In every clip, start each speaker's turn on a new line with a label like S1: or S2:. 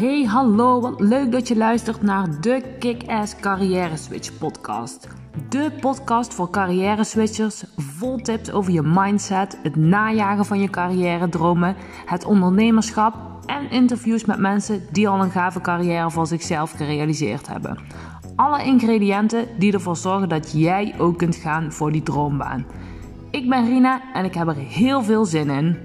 S1: Hey, hallo, wat leuk dat je luistert naar de Kick-Ass Carrière Switch podcast. De podcast voor carrière switchers, vol tips over je mindset, het najagen van je carrière dromen, het ondernemerschap en interviews met mensen die al een gave carrière voor zichzelf gerealiseerd hebben. Alle ingrediënten die ervoor zorgen dat jij ook kunt gaan voor die droombaan. Ik ben Rina en ik heb er heel veel zin in.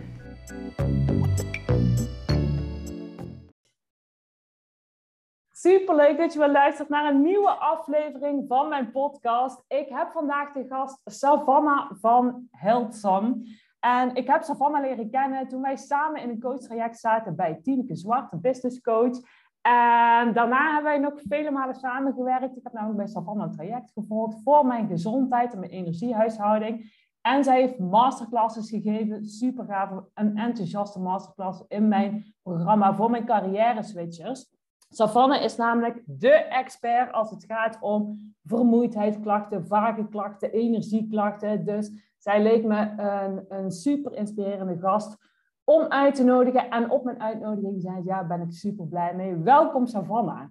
S1: Super leuk dat je weer luistert naar een nieuwe aflevering van mijn podcast. Ik heb vandaag de gast Savannah van Heldsam. En ik heb Savannah leren kennen toen wij samen in een coachtraject zaten bij Tineke Zwart, een business coach. En daarna hebben wij nog vele malen samengewerkt. Ik heb namelijk bij Savannah een traject gevolgd voor mijn gezondheid en mijn energiehuishouding. En zij heeft masterclasses gegeven, super gaaf, een enthousiaste masterclass in mijn programma voor mijn carrière switchers. Savanne is namelijk de expert als het gaat om vermoeidheidsklachten, vage klachten, energieklachten. Dus zij leek me een, een super inspirerende gast om uit te nodigen. En op mijn uitnodiging zei ze, ja, ben ik super blij mee. Welkom Savannah.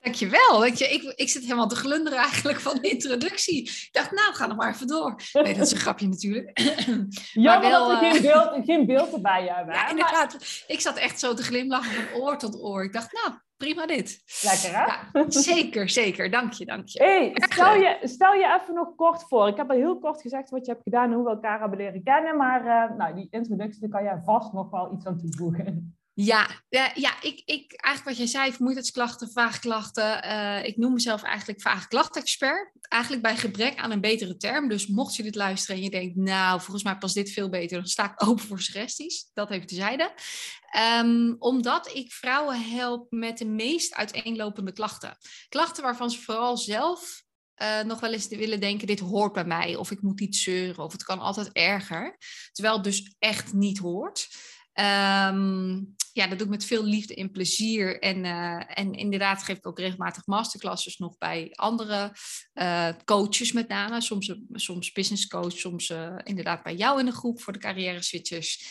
S2: Dankjewel. Je, ik, ik zit helemaal te glunderen eigenlijk van de introductie. Ik dacht, nou, ga nog maar even door. Nee, dat is een grapje natuurlijk.
S1: Jammer wel, dat er geen eh, beeld, geen beeld erbij hebben.
S2: Ja, inderdaad. Ik zat echt zo te glimlachen van oor tot oor. Ik dacht, nou, prima dit.
S1: Lekker hè?
S2: Ja, zeker, zeker. Dank je, dank je.
S1: Hey, stel je, stel je even nog kort voor. Ik heb al heel kort gezegd wat je hebt gedaan en hoe we elkaar hebben leren kennen. Maar uh, nou, die introductie, daar kan jij vast nog wel iets aan toevoegen.
S2: Ja, ja, ja ik, ik, eigenlijk wat jij zei, vermoeidheidsklachten, vaagklachten. Uh, ik noem mezelf eigenlijk vaagklachtexpert. Eigenlijk bij gebrek aan een betere term. Dus mocht je dit luisteren en je denkt, nou, volgens mij past dit veel beter, dan sta ik open voor suggesties. Dat even tezijde. Um, omdat ik vrouwen help met de meest uiteenlopende klachten. Klachten waarvan ze vooral zelf uh, nog wel eens willen denken, dit hoort bij mij. Of ik moet iets zeuren, of het kan altijd erger. Terwijl het dus echt niet hoort. Um, ja, dat doe ik met veel liefde en plezier. En, uh, en inderdaad geef ik ook regelmatig masterclasses nog bij andere uh, coaches met name. Soms, soms business coach, soms uh, inderdaad bij jou in de groep voor de carrière switchers.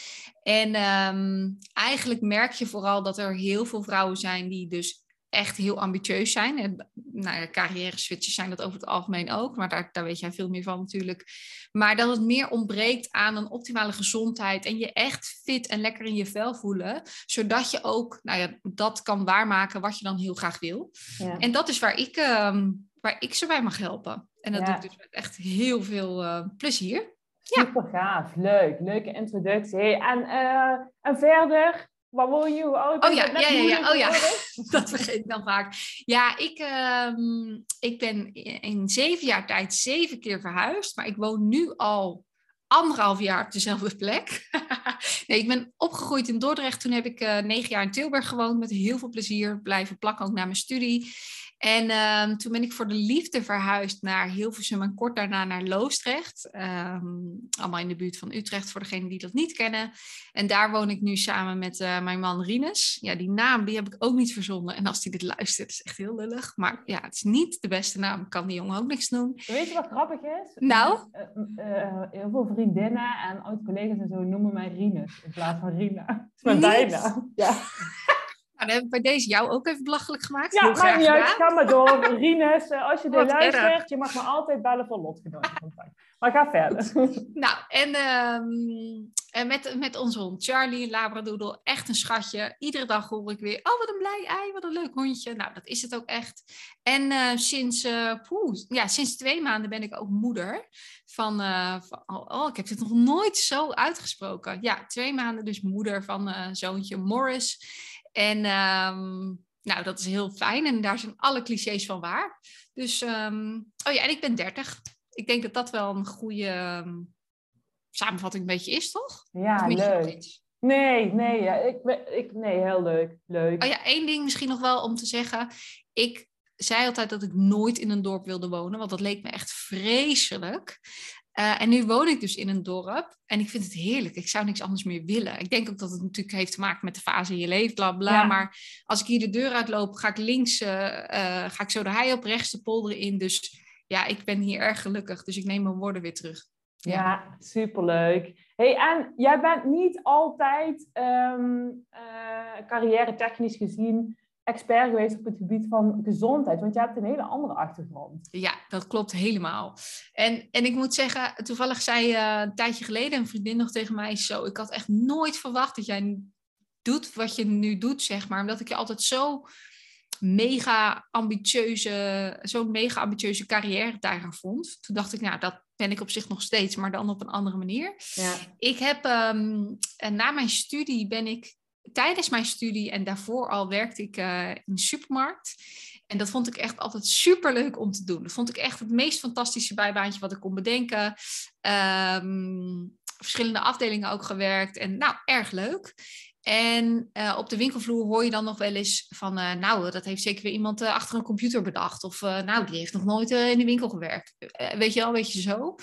S2: En um, eigenlijk merk je vooral dat er heel veel vrouwen zijn die dus echt heel ambitieus zijn. En nou carrière switches zijn dat over het algemeen ook, maar daar, daar weet jij veel meer van natuurlijk. Maar dat het meer ontbreekt aan een optimale gezondheid en je echt fit en lekker in je vel voelen, zodat je ook nou ja, dat kan waarmaken wat je dan heel graag wil. Ja. En dat is waar ik, um, waar ik ze bij mag helpen. En dat ja. doe ik dus met echt heel veel uh, plezier.
S1: Super gaaf, leuk, leuke introductie. En, uh, en verder, Waar woon je?
S2: Oh ja, ja, ja, ja. Oh ja, dat vergeet ik dan vaak. Ja, ik, um, ik ben in zeven jaar tijd zeven keer verhuisd. Maar ik woon nu al anderhalf jaar op dezelfde plek. Nee, ik ben opgegroeid in Dordrecht. Toen heb ik uh, negen jaar in Tilburg gewoond met heel veel plezier. Blijven plakken ook naar mijn studie. En um, toen ben ik voor de liefde verhuisd naar Hilversum en kort daarna naar Loosdrecht. Um, allemaal in de buurt van Utrecht, voor degenen die dat niet kennen. En daar woon ik nu samen met uh, mijn man Rinus. Ja, die naam die heb ik ook niet verzonnen. En als hij dit luistert, is echt heel lullig. Maar ja, het is niet de beste naam. Kan die jongen ook niks doen.
S1: Weet je wat grappig is?
S2: Nou?
S1: Uh, uh, heel veel vriendinnen en oud-collega's en zo noemen mij Rinus in plaats van Rina. Dat is mijn bijnaam. Ja.
S2: Nou, dan heb ik bij deze jou ook even belachelijk gemaakt.
S1: Ja, maakt niet uit. Ga maar door. Rinus, uh, als je dit luistert, je mag me altijd bellen voor lotgenoten. Maar ga verder.
S2: nou, en, um, en met, met onze hond Charlie, Labradoodle, echt een schatje. Iedere dag hoor ik weer, oh wat een blij ei, wat een leuk hondje. Nou, dat is het ook echt. En uh, sinds, poeh, ja, sinds twee maanden ben ik ook moeder. Van, van oh, oh, ik heb dit nog nooit zo uitgesproken. Ja, twee maanden dus moeder van zoontje Morris. En um, nou, dat is heel fijn en daar zijn alle clichés van waar. Dus, um, oh ja, en ik ben 30. Ik denk dat dat wel een goede um, samenvatting een beetje is, toch?
S1: Ja, leuk. Nee, nee, ja, ik, ik, nee, heel leuk. leuk.
S2: Oh ja, één ding misschien nog wel om te zeggen. Ik zei altijd dat ik nooit in een dorp wilde wonen, want dat leek me echt vreselijk. Uh, en nu woon ik dus in een dorp en ik vind het heerlijk. Ik zou niks anders meer willen. Ik denk ook dat het natuurlijk heeft te maken met de fase in je leven, bla bla. Ja. Maar als ik hier de deur uitloop, ga ik links, uh, uh, ga ik zo de hei op, rechts de polder in. Dus ja, ik ben hier erg gelukkig. Dus ik neem mijn woorden weer terug.
S1: Ja, ja superleuk. Hey, en jij bent niet altijd um, carrière technisch gezien expert geweest op het gebied van gezondheid, want je hebt een hele andere achtergrond.
S2: Ja, dat klopt helemaal. En, en ik moet zeggen, toevallig zei uh, een tijdje geleden een vriendin nog tegen mij zo, ik had echt nooit verwacht dat jij doet wat je nu doet, zeg maar, omdat ik je altijd zo mega ambitieuze, zo'n mega ambitieuze carrière daar vond. Toen dacht ik, nou, dat ben ik op zich nog steeds, maar dan op een andere manier. Ja. Ik heb, um, na mijn studie ben ik, tijdens mijn studie en daarvoor al werkte ik uh, in de supermarkt. En dat vond ik echt altijd super leuk om te doen. Dat vond ik echt het meest fantastische bijbaantje wat ik kon bedenken. Um, verschillende afdelingen ook gewerkt en nou, erg leuk. En uh, op de winkelvloer hoor je dan nog wel eens van, uh, nou, dat heeft zeker weer iemand uh, achter een computer bedacht. Of nou, die heeft nog nooit in de winkel gewerkt. weet je wel, weet je zo.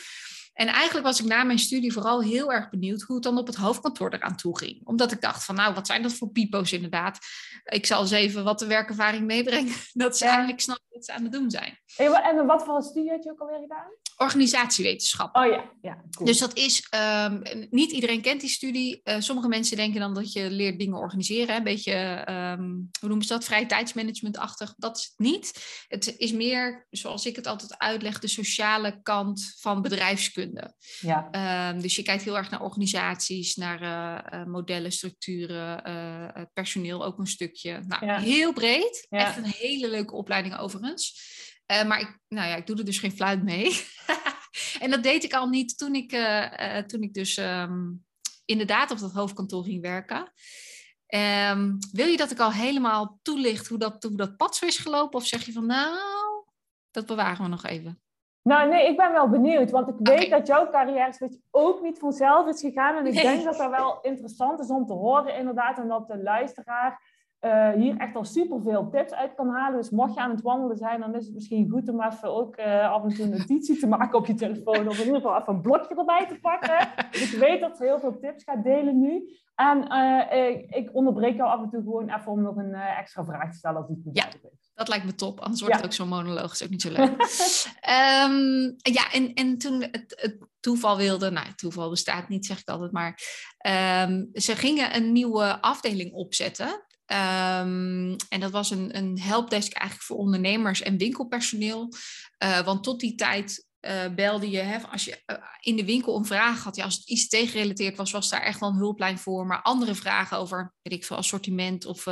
S2: En eigenlijk was ik na mijn studie vooral heel erg benieuwd hoe het dan op het hoofdkantoor eraan toe ging. Omdat ik dacht van, nou, wat zijn dat voor pipo's inderdaad? Ik zal eens even wat de werkervaring meebrengen. Dat ze ja. eigenlijk snappen wat ze aan het doen zijn.
S1: En wat voor studie had je ook alweer gedaan?
S2: Organisatiewetenschap.
S1: Oh ja, ja.
S2: Cool. Dus dat is, um, niet iedereen kent die studie. Uh, sommige mensen denken dan dat je leert dingen organiseren. Een beetje, um, hoe noemen ze dat, vrije tijdsmanagement-achtig. Dat is het niet. Het is meer, zoals ik het altijd uitleg, de sociale kant van bedrijfskunde. Ja. Um, dus je kijkt heel erg naar organisaties, naar uh, uh, modellen, structuren, personeel ook een stukje. Nou, ja. heel breed. Ja. Echt een hele leuke opleiding overigens. Uh, maar ik, nou ja, ik doe er dus geen fluit mee. en dat deed ik al niet toen ik, toen ik dus um, inderdaad op dat hoofdkantoor ging werken. Um, wil je dat ik al helemaal toelicht hoe dat, hoe dat pad zo is gelopen? Of zeg je van nou, dat bewaren we nog even?
S1: Nou, nee, ik ben wel benieuwd, want ik weet dat jouw carrière ook niet vanzelf is gegaan. En ik denk dat dat wel interessant is om te horen, inderdaad, en dat de luisteraar uh, hier echt al superveel tips uit kan halen. Dus mocht je aan het wandelen zijn, dan is het misschien goed om even ook uh, af en toe een notitie te maken op je telefoon. Of in ieder geval even een blokje erbij te pakken. Dus ik weet dat ze heel veel tips gaat delen nu. En uh, ik, ik, onderbreek jou af en toe gewoon even om nog een extra vraag te stellen als die goed
S2: ja. is. Dat lijkt me top, anders wordt ja. het ook zo'n monoloog. is ook niet zo leuk. um, ja, en, en toen het, het, toeval wilde, nou, toeval bestaat niet, zeg ik altijd maar. Um, ze gingen een nieuwe afdeling opzetten. Um, en dat was een, een helpdesk eigenlijk voor ondernemers en winkelpersoneel. Uh, want tot die tijd uh, belde je, hè, als je uh, in de winkel een vraag had, ja, als het iets tegengerelateerd was, was daar echt wel een hulplijn voor. Maar andere vragen over, weet ik veel, assortiment of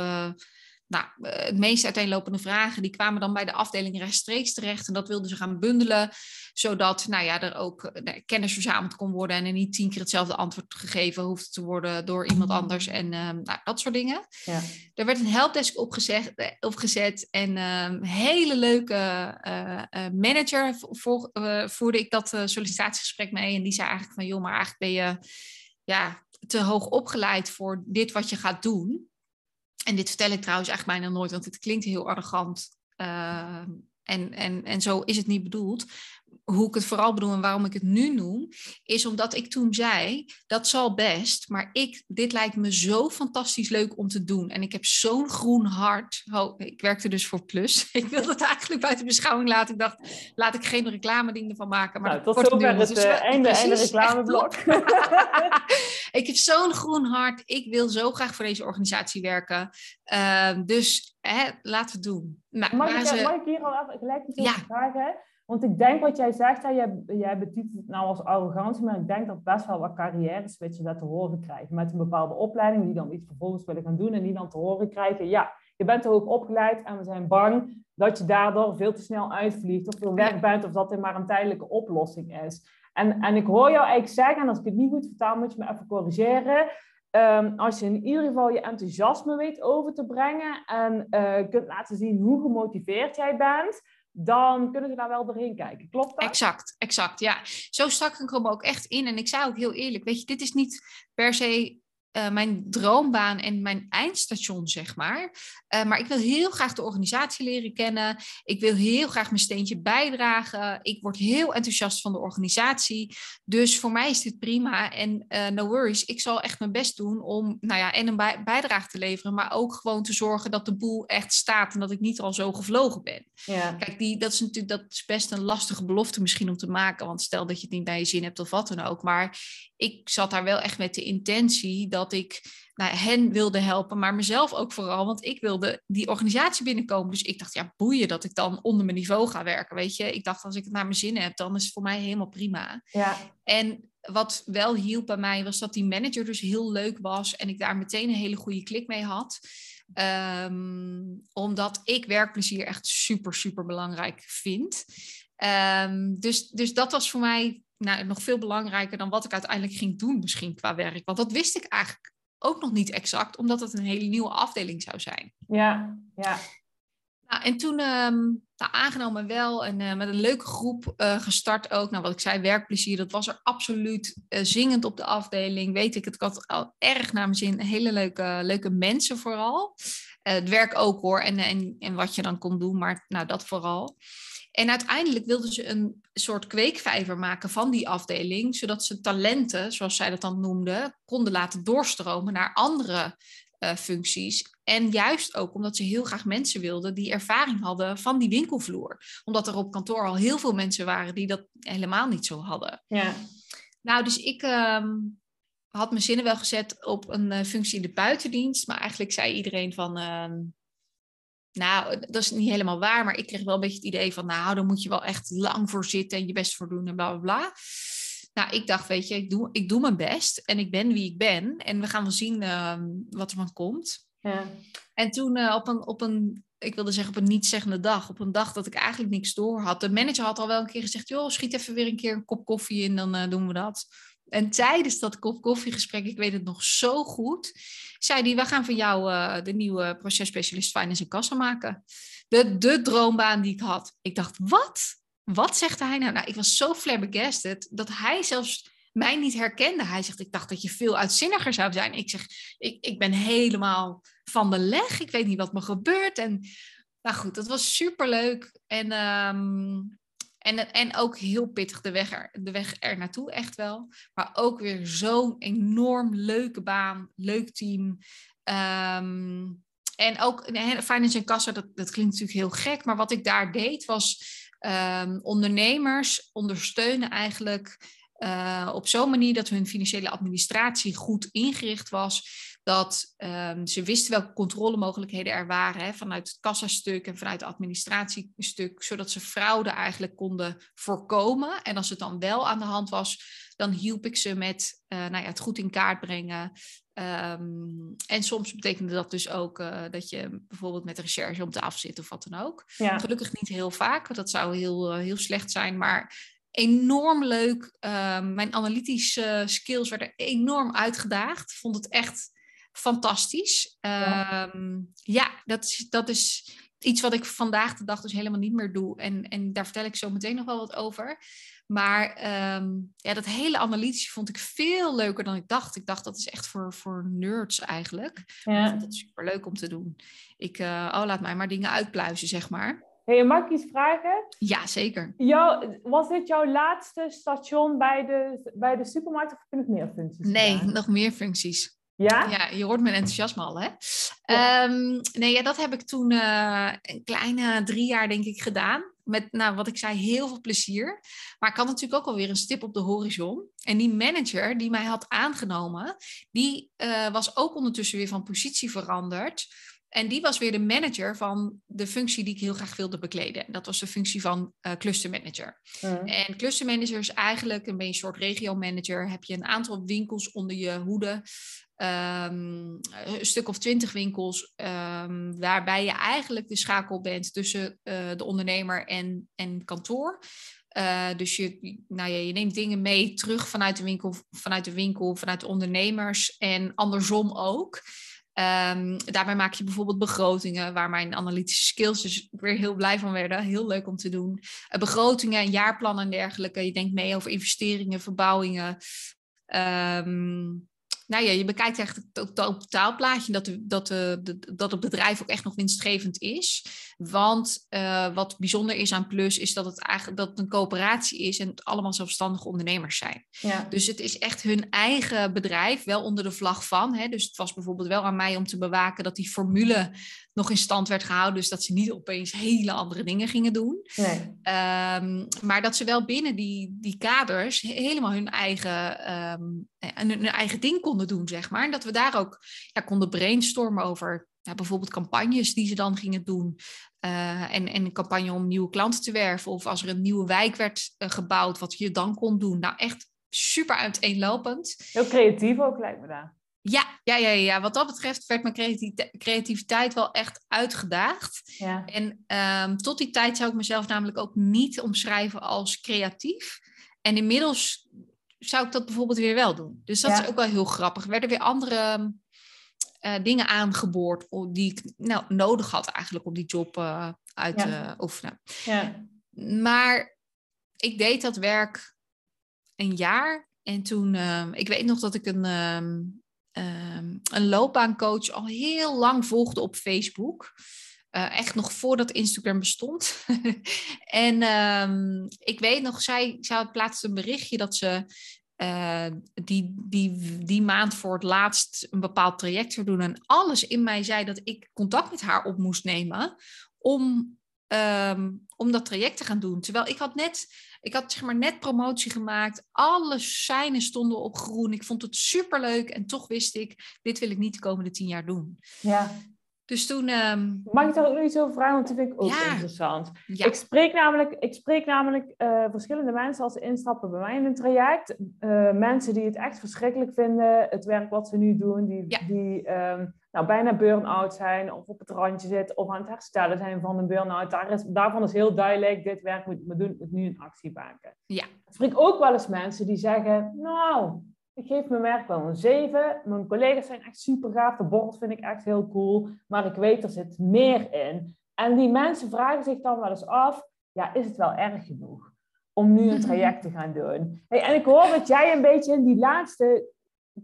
S2: nou, het meest uiteenlopende vragen, die kwamen dan bij de afdeling rechtstreeks terecht. En dat wilden ze gaan bundelen, zodat nou ja, er ook nou, kennis verzameld kon worden en er niet tien keer hetzelfde antwoord gegeven hoefde te worden door iemand mm. anders en um, nou, dat soort dingen. Ja. Er werd een helpdesk opgezet, eh, opgezet en um, hele leuke uh, uh, manager voor, voerde ik dat sollicitatiegesprek mee. En die zei eigenlijk van, joh, maar eigenlijk ben je ja, te hoog opgeleid voor dit wat je gaat doen. En dit vertel ik trouwens echt bijna nooit, want het klinkt heel arrogant. Uh, en, en, en zo is het niet bedoeld hoe ik het vooral bedoel en waarom ik het nu noem, is omdat ik toen zei, dat zal best, maar ik, dit lijkt me zo fantastisch leuk om te doen. En ik heb zo'n groen hart. Oh, ik werkte dus voor Plus. Ik wilde het eigenlijk buiten beschouwing laten. Ik dacht, laat ik geen reclame dingen van maken. Maar
S1: nou, tot zover het, het uh, einde, einde reclameblok.
S2: ik heb zo'n groen hart. Ik wil zo graag voor deze organisatie werken. Uh, dus hè, laten we het doen.
S1: Nou, mag, ik, ze... mag ik hier al even gelijk ja. vragen? Want ik denk wat jij zegt, hè, jij, jij betitelt het nou als arrogantie, maar ik denk dat best wel wat carrière switchen dat te horen krijgen. Met een bepaalde opleiding, die dan iets vervolgens willen gaan doen en die dan te horen krijgen, ja, je bent te hoog opgeleid en we zijn bang dat je daardoor veel te snel uitvliegt of veel weg bent of dat er maar een tijdelijke oplossing is. En, en ik hoor jou eigenlijk zeggen, en als ik het niet goed vertaal, moet je me even corrigeren. Um, als je in ieder geval je enthousiasme weet over te brengen en uh, kunt laten zien hoe gemotiveerd jij bent, dan kunnen ze daar wel doorheen kijken. Klopt dat?
S2: Exact, exact. Ja, zo stak ik hem ook echt in. En ik zei ook heel eerlijk, weet je, dit is niet per se uh, mijn droombaan en mijn eindstation, zeg maar. Uh, maar ik wil heel graag de organisatie leren kennen. Ik wil heel graag mijn steentje bijdragen. Ik word heel enthousiast van de organisatie. Dus voor mij is dit prima. En uh, no worries, ik zal echt mijn best doen om nou ja, en een bij bijdrage te leveren, maar ook gewoon te zorgen dat de boel echt staat en dat ik niet al zo gevlogen ben. Ja. Kijk, die, dat is natuurlijk dat is best een lastige belofte misschien om te maken. Want stel dat je het niet naar je zin hebt of wat dan ook. Maar ik zat daar wel echt met de intentie dat dat ik nou, hen wilde helpen, maar mezelf ook vooral, want ik wilde die organisatie binnenkomen. Dus ik dacht, ja, boeien dat ik dan onder mijn niveau ga werken, weet je. Ik dacht, als ik het naar mijn zin heb, dan is het voor mij helemaal prima.
S1: Ja.
S2: En wat wel hielp bij mij, was dat die manager dus heel leuk was en ik daar meteen een hele goede klik mee had. Ehm, omdat ik werkplezier echt super, super belangrijk vind. Ehm, dus, dus dat was voor mij nou, nog veel belangrijker dan wat ik uiteindelijk ging doen, misschien qua werk. Want dat wist ik eigenlijk ook nog niet exact, omdat het een hele nieuwe afdeling zou zijn.
S1: Ja, ja.
S2: Nou, en toen um, nou, aangenomen wel en uh, met een leuke groep uh, gestart ook. Nou, wat ik zei, werkplezier, dat was er absoluut uh, zingend op de afdeling. Weet ik, het had al erg naar mijn zin. Hele leuke, leuke mensen vooral. het werk ook hoor, en, en, en wat je dan kon doen, maar nou, dat vooral. En uiteindelijk wilden ze een soort kweekvijver maken van die afdeling, zodat ze talenten, zoals zij dat dan noemden, konden laten doorstromen naar andere uh, functies. En juist ook omdat ze heel graag mensen wilden die ervaring hadden van die winkelvloer. Omdat er op kantoor al heel veel mensen waren die dat helemaal niet zo hadden.
S1: Ja.
S2: Nou, dus ik um, had mijn zinnen wel gezet op een uh, functie in de buitendienst. Maar eigenlijk zei iedereen van. Nou, dat is niet helemaal waar, maar ik kreeg wel een beetje het idee van, nou, dan moet je wel echt lang voor zitten en je best voor doen en bla bla bla. Nou, ik dacht, weet je, ik doe, ik doe mijn best en ik ben wie ik ben en we gaan wel zien uh, wat er van komt.
S1: Ja.
S2: En toen uh, op, een, op een, ik wilde zeggen op een niet-zeggende dag, op een dag dat ik eigenlijk niks door had. De manager had al wel een keer gezegd, joh, schiet even weer een keer een kop koffie in, dan uh, doen we dat. En tijdens dat kop koffiegesprek, ik weet het nog zo goed, zei hij, we gaan van jou uh, de nieuwe processpecialist finance en kassa maken. De, de droombaan die ik had. Ik dacht, wat? Wat zegt hij nou? Nou, ik was zo flabbergasted dat hij zelfs mij niet herkende. Hij zegt, ik dacht dat je veel uitzinniger zou zijn. Ik zeg, ik, ik ben helemaal van de leg. Ik weet niet wat me gebeurt. En nou goed, dat was superleuk. En um, en, en ook heel pittig de weg, er, de weg er naartoe, echt wel. Maar ook weer zo'n enorm leuke baan, leuk team. Um, en ook finance en kassa, dat, dat klinkt natuurlijk heel gek. Maar wat ik daar deed was um, ondernemers ondersteunen eigenlijk uh, op zo'n manier dat hun financiële administratie goed ingericht was dat um, ze wisten welke controlemogelijkheden er waren hè, vanuit het kassastuk en vanuit het administratiestuk, zodat ze fraude eigenlijk konden voorkomen. En als het dan wel aan de hand was, dan hielp ik ze met uh, nou ja, het goed in kaart brengen. Um, en soms betekende dat dus ook uh, dat je bijvoorbeeld met de recherche om tafel zit of wat dan ook.
S1: Ja.
S2: Gelukkig niet heel vaak, want dat zou heel, uh, heel slecht zijn. Maar enorm leuk. Ehm, mijn analytische skills werden enorm uitgedaagd. Ik vond het echt fantastisch. Ja, um, ja dat, is, dat is iets wat ik vandaag de dag dus helemaal niet meer doe. En, en daar vertel ik zo meteen nog wel wat over. Maar um, ja, dat hele analytische vond ik veel leuker dan ik dacht. Ik dacht dat is echt voor, voor nerds eigenlijk.
S1: Ja.
S2: Ik vond het super leuk om te doen. Ik, uh, oh, laat mij maar dingen uitpluizen, zeg maar.
S1: Hey, mag ik iets vragen?
S2: Ja, zeker.
S1: Jou, was dit jouw laatste station bij de, bij de supermarkt of heb je nog meer functies?
S2: Nee,
S1: gedaan?
S2: nog meer functies.
S1: Ja?
S2: Ja, je hoort mijn enthousiasme al, hè? Ja. Um, nee, ja, dat heb ik toen uh, een kleine drie jaar, denk ik, gedaan. Met, nou, wat ik zei, heel veel plezier. Maar ik had natuurlijk ook alweer een stip op de horizon. En die manager die mij had aangenomen, die uh, was ook ondertussen weer van positie veranderd. En die was weer de manager van de functie die ik heel graag wilde bekleden. Dat was de functie van uh, clustermanager.
S1: Mm.
S2: En clustermanager is eigenlijk, een beetje een soort regiomanager. Heb je een aantal winkels onder je hoede. Um, een stuk of twintig winkels, um, waarbij je eigenlijk de schakel bent tussen uh, de ondernemer en, en kantoor. Uh, dus je, nou ja, je neemt dingen mee terug vanuit de winkel, vanuit de winkel, vanuit de ondernemers en andersom ook. Um, daarbij maak je bijvoorbeeld begrotingen, waar mijn analytische skills dus weer heel blij van werden. Heel leuk om te doen. Uh, begrotingen, jaarplannen en dergelijke. Je denkt mee over investeringen, verbouwingen. Um, nou ja, je bekijkt echt het totaalplaatje dat, dat, de, dat het bedrijf ook echt nog winstgevend is. Want uh, wat bijzonder is aan Plus is dat het eigenlijk dat het een coöperatie is en het allemaal zelfstandige ondernemers zijn.
S1: Ja.
S2: Dus het is echt hun eigen bedrijf, wel onder de vlag van. Hè? Dus het was bijvoorbeeld wel aan mij om te bewaken dat die formule nog in stand werd gehouden. Dus dat ze niet opeens hele andere dingen gingen doen.
S1: Nee.
S2: Um, maar dat ze wel binnen die, die kaders helemaal hun eigen, um, hun eigen ding konden konden doen, zeg maar. En dat we daar ook ja, konden brainstormen over ja, bijvoorbeeld campagnes die ze dan gingen doen. Uh, en, en een campagne om nieuwe klanten te werven. Of als er een nieuwe wijk werd uh, gebouwd, wat je dan kon doen. Nou, echt super uiteenlopend.
S1: Heel creatief ook, lijkt me daar.
S2: Ja, ja, ja, ja, wat dat betreft werd mijn creativiteit wel echt uitgedaagd.
S1: Ja.
S2: En um, tot die tijd zou ik mezelf namelijk ook niet omschrijven als creatief. En inmiddels zou ik dat bijvoorbeeld weer wel doen. Dus dat
S1: Ja.
S2: is ook wel heel grappig. Er werden weer andere eh, dingen aangeboord die ik nou, nodig had eigenlijk om die job eh, uit te
S1: Ja.
S2: oefenen.
S1: Ja.
S2: Maar ik deed dat werk een jaar. En toen, ehm, ik weet nog dat ik een, ehm, ehm, een loopbaancoach al heel lang volgde op Facebook. Eh, echt nog voordat Instagram bestond. en ik weet nog, zij, zij plaatste een berichtje dat ze eh, die, die, die maand voor het laatst een bepaald traject zou doen. En alles in mij zei dat ik contact met haar op moest nemen om, ehm, om dat traject te gaan doen. Terwijl ik had net, ik had zeg maar net promotie gemaakt. Alle seinen stonden op groen. Ik vond het superleuk. En toch wist ik, dit wil ik niet de komende tien jaar doen.
S1: ja.
S2: Dus toen, ehm,
S1: Mag ik daar ook nog iets over vragen? Want dat vind ik ook
S2: Ja.
S1: interessant.
S2: ja,
S1: Ik spreek namelijk, ik spreek namelijk eh, verschillende mensen als ze instappen bij mij in een traject. Eh, mensen die het echt verschrikkelijk vinden, het werk wat ze nu doen, die,
S2: Ja.
S1: die ehm, nou, bijna burn-out zijn of op het randje zitten of aan het herstellen zijn van een burn-out. Daar is, daarvan is heel duidelijk, dit werk moet ik me doen, moet nu een actie maken.
S2: Ja.
S1: Ik spreek ook wel eens mensen die zeggen, nou, ik geef mijn werk wel een 7. Mijn collega's zijn echt super gaaf, de bord vind ik echt heel cool, maar ik weet er zit meer in. En die mensen vragen zich dan wel eens af, ja, is het wel erg genoeg om nu een traject te gaan doen? Hey, en ik hoor dat jij een beetje in die laatste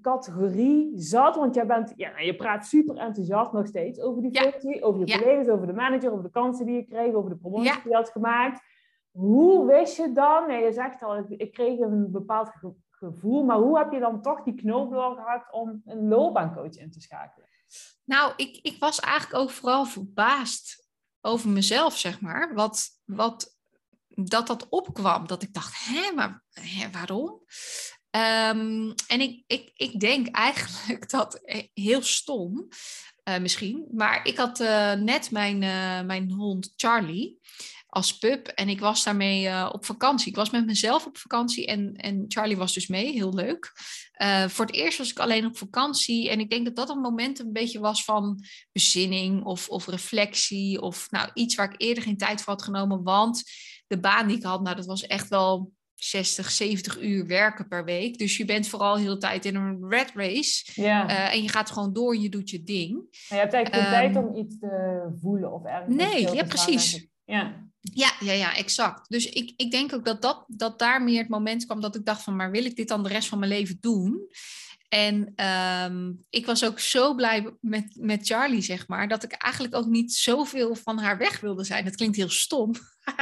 S1: categorie zat, want jij bent, ja, je praat super enthousiast nog steeds over die
S2: Ja.
S1: functie, over je
S2: Ja.
S1: collega's, over de manager, over de kansen die je kreeg, over de promotie
S2: Ja.
S1: die je had gemaakt. Hoe wist je dan, nee, je zegt al, ik, kreeg een bepaald gevoel, maar hoe heb je dan toch die knoop doorgehakt om een loopbaancoach in te schakelen?
S2: Nou, ik, ik was eigenlijk ook vooral verbaasd over mezelf, zeg maar. Wat, wat dat dat opkwam. Dat ik dacht, hè, maar hè, waarom? Ehm, en ik, ik, ik denk eigenlijk dat, eh, heel stom eh, misschien, maar ik had eh, net mijn, mijn hond Charlie als pup en ik was daarmee eh, op vakantie. Ik was met mezelf op vakantie en, en Charlie was dus mee, heel leuk. Eh, voor het eerst was ik alleen op vakantie en ik denk dat dat een moment een beetje was van bezinning of, of reflectie of nou, iets waar ik eerder geen tijd voor had genomen, want de baan die ik had, nou, dat was echt wel 60, 70 uur werken per week. Dus je bent vooral heel de tijd in een red race.
S1: Ja,
S2: eh, en je gaat gewoon door je doet je ding.
S1: maar je hebt eigenlijk geen
S2: ehm,
S1: tijd om iets te voelen of ergens
S2: Nee, ja, precies.
S1: Ja,
S2: Ja, ja, ja, exact. Dus ik, ik denk ook dat, dat, dat daar meer het moment kwam dat ik dacht van, maar wil ik dit dan de rest van mijn leven doen? En ehm, ik was ook zo blij met, met Charlie, zeg maar, dat ik eigenlijk ook niet zoveel van haar weg wilde zijn. Dat klinkt heel stom,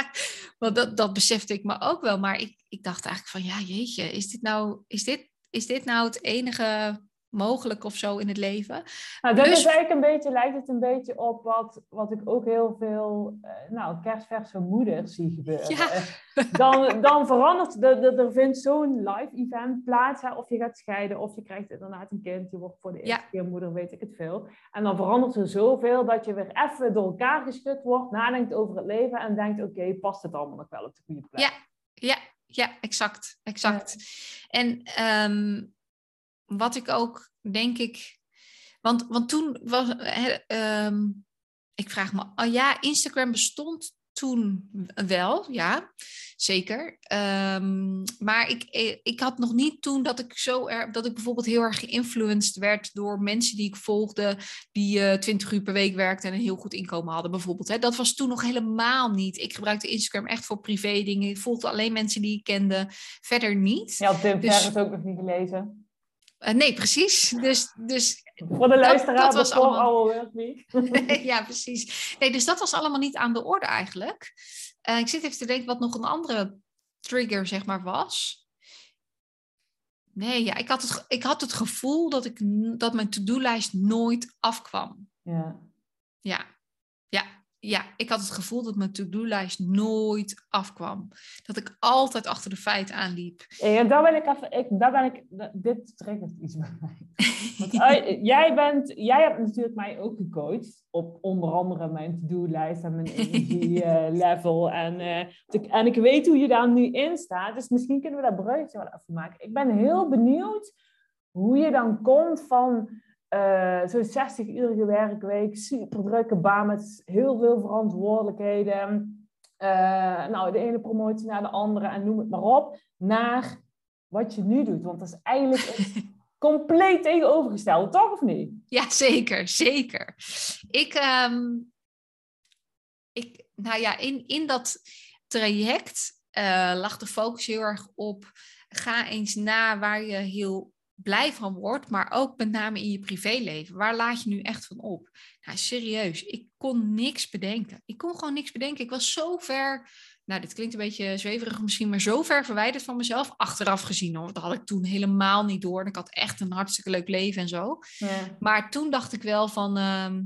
S2: want dat, dat besefte ik me ook wel. Maar ik, ik dacht eigenlijk van, ja, jeetje, is dit nou, is dit, is dit nou het enige mogelijk of zo in het leven?
S1: Nou, dat
S2: Dus-
S1: is eigenlijk een beetje, lijkt het een beetje op wat, wat ik ook heel veel, eh, nou, kerstverse moeders zie gebeuren.
S2: Ja.
S1: Eh, Dan, dan verandert, er, er, er vindt zo'n live event plaats, hè, of je gaat scheiden, of je krijgt inderdaad een kind, je wordt voor de eerste
S2: Ja.
S1: keer moeder, weet ik het veel. En dan verandert er zoveel dat je weer even door elkaar geschud wordt, nadenkt over het leven en denkt, oké, past het allemaal nog wel op de goede plek?
S2: Ja. Ja, ja, exact. exact. En ehm, wat ik ook, denk ik... Want, want toen was... ehm, ik vraag me... Oh ja, Instagram bestond toen wel, ja. Zeker. Ehm, maar ik, eh, ik had nog niet toen dat ik zo er, dat ik bijvoorbeeld heel erg geïnfluenced werd door mensen die ik volgde, die eh 20 uur per week werkten en een heel goed inkomen hadden, bijvoorbeeld. Hè. Dat was toen nog helemaal niet. Ik gebruikte Instagram echt voor privé dingen. Ik volgde alleen mensen die ik kende, verder niet.
S1: Je had Tim
S2: Dus-
S1: Ferriss ook nog niet gelezen.
S2: Eh, nee, precies. Dus, dus
S1: Voor de luisteraar,
S2: dat was
S1: before
S2: allemaal- ja, precies. Nee, dus dat was allemaal niet aan de orde eigenlijk. Eh, ik zit even te denken wat nog een andere trigger, zeg maar, was. Nee, ja, ik had het, ik had het gevoel dat, ik, dat mijn to-do-lijst nooit afkwam.
S1: Ja.
S2: Ja, ja. Ja, ik had het gevoel dat mijn to-do-lijst nooit afkwam. Dat ik altijd achter de feiten aanliep.
S1: Ja, daar ben ik even, ik, daar ben ik, dit triggert iets bij mij. Want, uh, jij, bent, jij hebt natuurlijk mij ook gecoacht op onder andere mijn to-do-lijst en mijn energie-level. Uh, en, uh, en ik weet hoe je daar nu in staat, dus misschien kunnen we dat bruggetje wel even maken. Ik ben heel benieuwd hoe je dan komt van uh, zo'n 60-urige werkweek, super drukke baan met heel veel verantwoordelijkheden. Uh, nou, de ene promotie naar de andere en noem het maar op, naar wat je nu doet. Want dat is eigenlijk compleet tegenovergesteld, toch of niet?
S2: Ja, zeker, zeker. Ik, um, ik nou ja, in, in dat traject uh, lag de focus heel erg op, ga eens na waar je heel blij van wordt, maar ook met name in je privéleven. Waar laat je nu echt van op? Nou, serieus, ik kon niks bedenken. Ik kon gewoon niks bedenken. Ik was zo ver, nou, dit klinkt een beetje zweverig misschien, maar zo ver verwijderd van mezelf, achteraf gezien. Hoor. Dat had ik toen helemaal niet door. ik had echt een hartstikke leuk leven en zo. Ja. Maar toen dacht ik wel van, ehm,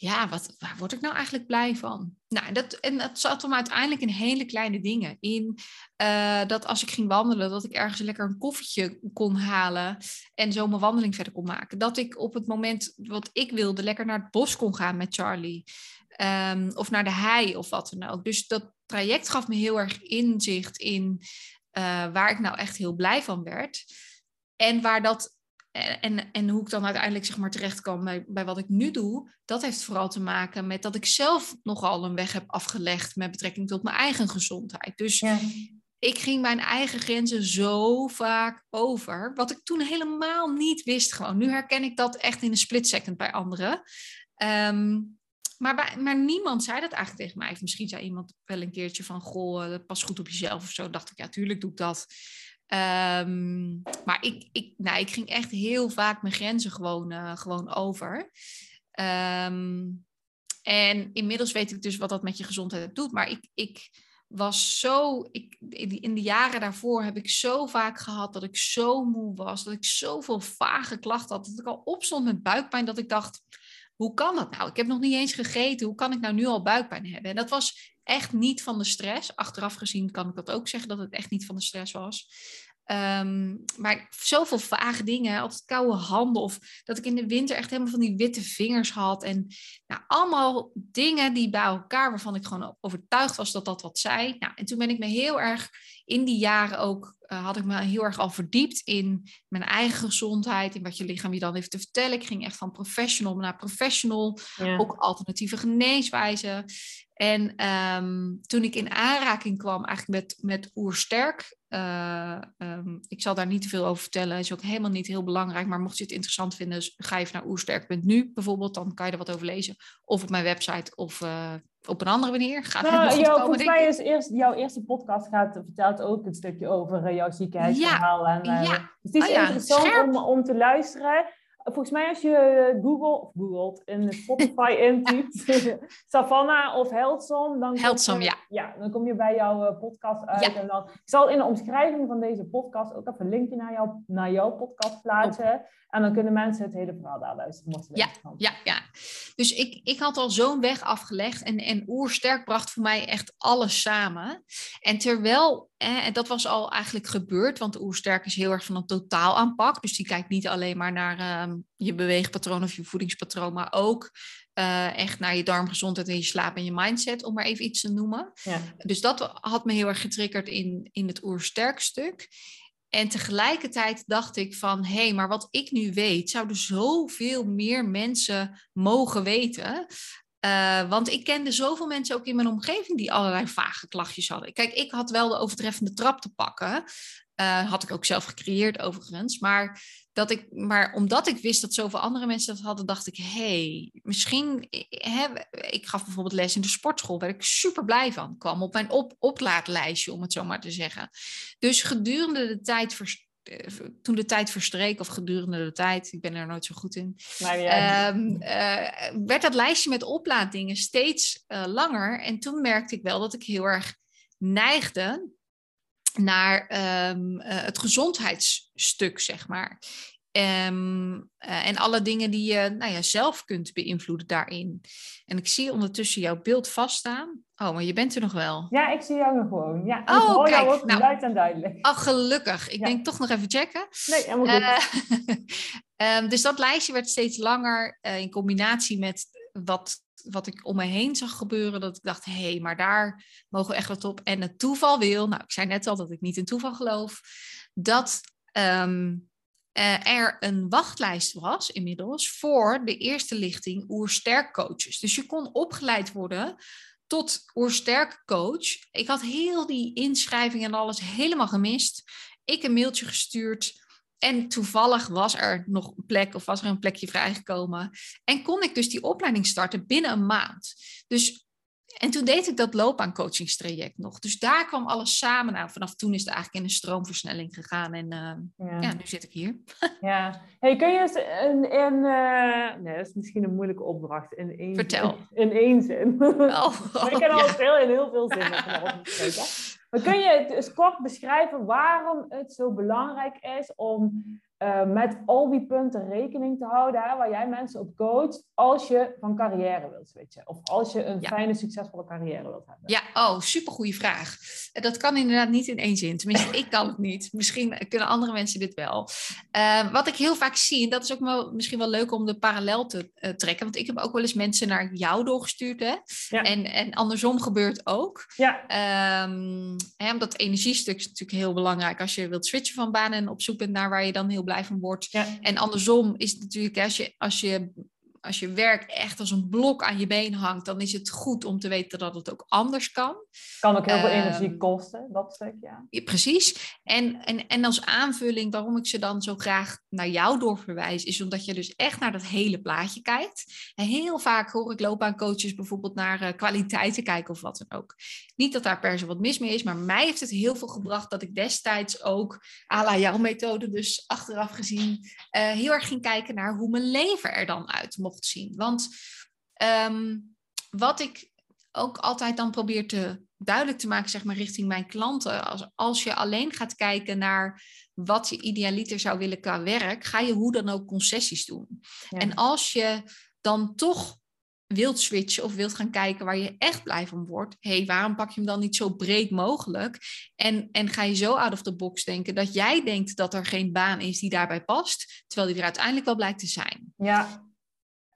S2: ja, wat, waar word ik nou eigenlijk blij van? Nou, dat, en dat zat hem uiteindelijk in hele kleine dingen. In uh, dat als ik ging wandelen, dat ik ergens lekker een koffietje kon halen en zo mijn wandeling verder kon maken. Dat ik op het moment wat ik wilde lekker naar het bos kon gaan met Charlie. Um, of naar de hei of wat dan ook. Dus dat traject gaf me heel erg inzicht in uh, waar ik nou echt heel blij van werd. En waar dat en, en hoe ik dan uiteindelijk zeg maar terecht kan bij, bij wat ik nu doe, dat heeft vooral te maken met dat ik zelf nogal een weg heb afgelegd met betrekking tot mijn eigen gezondheid. Dus ja. ik ging mijn eigen grenzen zo vaak over, wat ik toen helemaal niet wist. Gewoon nu herken ik dat echt in een split second bij anderen. Um, maar, bij, maar niemand zei dat eigenlijk tegen mij. Of misschien zei iemand wel een keertje van, goh, pas goed op jezelf of zo. Dacht ik, ja, tuurlijk doe ik dat. Um, maar ik, ik, nou, ik ging echt heel vaak mijn grenzen gewoon, uh, gewoon over. Um, en inmiddels weet ik dus wat dat met je gezondheid doet. Maar ik, ik was zo. Ik, in de jaren daarvoor heb ik zo vaak gehad dat ik zo moe was. Dat ik zoveel vage klachten had. Dat ik al opstond met buikpijn. Dat ik dacht: hoe kan dat nou? Ik heb nog niet eens gegeten. Hoe kan ik nou nu al buikpijn hebben? En dat was echt niet van de stress. Achteraf gezien kan ik dat ook zeggen dat het echt niet van de stress was. Um, maar zoveel vage dingen, altijd koude handen of dat ik in de winter echt helemaal van die witte vingers had. En nou, allemaal dingen die bij elkaar, waarvan ik gewoon overtuigd was dat dat wat zei. Nou, en toen ben ik me heel erg in die jaren ook, uh, had ik me heel erg al verdiept in mijn eigen gezondheid, in wat je lichaam je dan heeft te vertellen. Ik ging echt van professional naar professional, ook alternatieve geneeswijzen. En um, toen ik in aanraking kwam eigenlijk met, met Oersterk, uh, um, ik zal daar niet te veel over vertellen, is ook helemaal niet heel belangrijk, maar mocht je het interessant vinden, ga even naar oersterk.nu bijvoorbeeld, dan kan je er wat over lezen. Of op mijn website of uh, op een andere manier. Gaat
S1: nou, het jou, volgens mij is eerst, jouw eerste podcast gaat, vertelt ook een stukje over uh, jouw ziekenhuisverhaal. Ja, en, ja. Dus het is oh, ja, interessant om, om te luisteren volgens mij als je eh, Google, of googelt, in Spotify intypt, Savannah of Heldsom, dan,
S2: Heldsom, ja.
S1: ja, dan kom je bij jouw eh, podcast uit. En dan, ik zal in de omschrijving van deze podcast ook even een linkje naar, jou, naar jouw podcast plaatsen. En dan kunnen mensen het hele verhaal daar luisteren.
S2: Ja, ja, ja. Dus ik, ik had al zo'n weg afgelegd en, en Oersterk bracht voor mij echt alles samen. En terwijl, en dat was al eigenlijk gebeurd, want Oersterk is heel erg van een totaal aanpak. Dus die kijkt niet alleen maar naar ehm, je beweegpatroon of je voedingspatroon, maar ook uh, echt naar je darmgezondheid en je slaap en je mindset, om maar even iets te noemen. Ja. Dus dat had me heel erg getriggerd in, in het Oersterk stuk. En tegelijkertijd dacht ik van, hé, hey, maar wat ik nu weet, zouden zoveel meer mensen mogen weten. Uh, want ik kende zoveel mensen ook in mijn omgeving die allerlei vage klachtjes hadden. Kijk, ik had wel de overtreffende trap te pakken. Uh, had ik ook zelf gecreëerd overigens. Maar dat ik, maar omdat ik wist dat zoveel andere mensen dat hadden, dacht ik, hey, misschien, hè, ik gaf bijvoorbeeld les in de sportschool, waar ik super blij van. kwam op mijn op, oplaadlijstje, om het zo maar te zeggen. Dus gedurende de tijd, eh, toen de tijd verstreek, of gedurende de tijd, ik ben er nooit zo goed in, um, uh, werd dat lijstje met oplaaddingen steeds uh, langer. En toen merkte ik wel dat ik heel erg neigde naar um, uh, het gezondheidsstuk, zeg maar. Ehm, eh, en alle dingen die je nou ja, zelf kunt beïnvloeden daarin. En ik zie ondertussen jouw beeld vaststaan. Oh, maar je bent er nog wel.
S1: Ja, ik zie jou nog gewoon. Ja,
S2: oh, ik hoor kijk, jou
S1: ook nou, luid en duidelijk.
S2: Oh, gelukkig. Ik denk toch nog even checken.
S1: Nee, helemaal goed.
S2: Uh, dus dat lijstje werd steeds langer uh, in combinatie met wat, wat ik om me heen zag gebeuren. Dat ik dacht, hé, hey, maar daar mogen we echt wat op. En het toeval wil, nou, ik zei net al dat ik niet in toeval geloof, dat um, uh, er een wachtlijst was inmiddels voor de eerste lichting oersterk coaches. Dus je kon opgeleid worden tot oersterk coach. Ik had heel die inschrijving en alles helemaal gemist. Ik een mailtje gestuurd. En toevallig was er nog een plek of was er een plekje vrijgekomen. En kon ik dus die opleiding starten binnen een maand. Dus en toen deed ik dat loopbaancoachingstraject nog. Dus daar kwam alles samen. Nou, vanaf toen is het eigenlijk in een stroomversnelling gegaan. En uh, ja. nu zit ik hier.
S1: ja. Hey, kun je eens in... in uh, nee, dat is misschien een moeilijke opdracht. In één
S2: Vertel.
S1: In, in één zin. Oh, oh, ik kan al heel, in heel veel zinnen Maar kun je eens kort beschrijven waarom het zo belangrijk is om uh, met al die punten rekening te houden hè, waar jij mensen op coacht als je van carrière wilt switchen. Of als je een fijne, succesvolle carrière wilt hebben.
S2: Ja, oh, supergoeie vraag. Dat kan inderdaad niet in één zin. Tenminste, ik kan het niet. Misschien kunnen andere mensen dit wel. Uh, wat ik heel vaak zie, en dat is ook wel, misschien wel leuk om de parallel te uh, trekken. Want ik heb ook wel eens mensen naar jou doorgestuurd. Hè? Ja. En, en andersom gebeurt ook.
S1: Ja.
S2: Um, hè, omdat energiestuk is natuurlijk heel belangrijk. Als je wilt switchen van banen en op zoek bent naar waar je dan heel blij van wordt.
S1: Ja.
S2: En andersom is het natuurlijk, als je, als je als je werk echt als een blok aan je been hangt, dan is het goed om te weten dat het ook anders kan.
S1: Kan ook heel veel ehm, energie kosten, dat stuk, ja.
S2: ja. Precies. En, en, en als aanvulling waarom ik ze dan zo graag naar jou doorverwijs, is omdat je dus echt naar dat hele plaatje kijkt. En heel vaak hoor ik loopbaancoaches bijvoorbeeld naar uh, kwaliteiten kijken of wat dan ook. Niet dat daar per se wat mis mee is, maar mij heeft het heel veel gebracht dat ik destijds ook, à la jouw methode, dus achteraf gezien, uh, heel erg ging kijken naar hoe mijn leven er dan uit mocht zien. Want um, wat ik ook altijd dan probeer te duidelijk te maken, zeg maar, richting mijn klanten. Als, als je alleen gaat kijken naar wat je idealiter zou willen qua werk, ga je hoe dan ook concessies doen. Ja. En als je dan toch wilt switchen of wilt gaan kijken waar je echt blij van wordt, hey, waarom pak je hem dan niet zo breed mogelijk? En, en ga je zo out of the box denken dat jij denkt dat er geen baan is die daarbij past, terwijl die er uiteindelijk wel blijkt te zijn.
S1: Ja,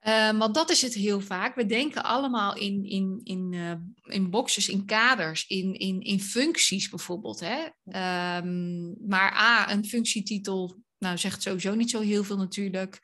S2: Um, want dat is het heel vaak. We denken allemaal in, in, in, uh, in boxes, in kaders, in, in, in functies bijvoorbeeld. Hè? Um, maar A, een functietitel, nou zegt sowieso niet zo heel veel natuurlijk.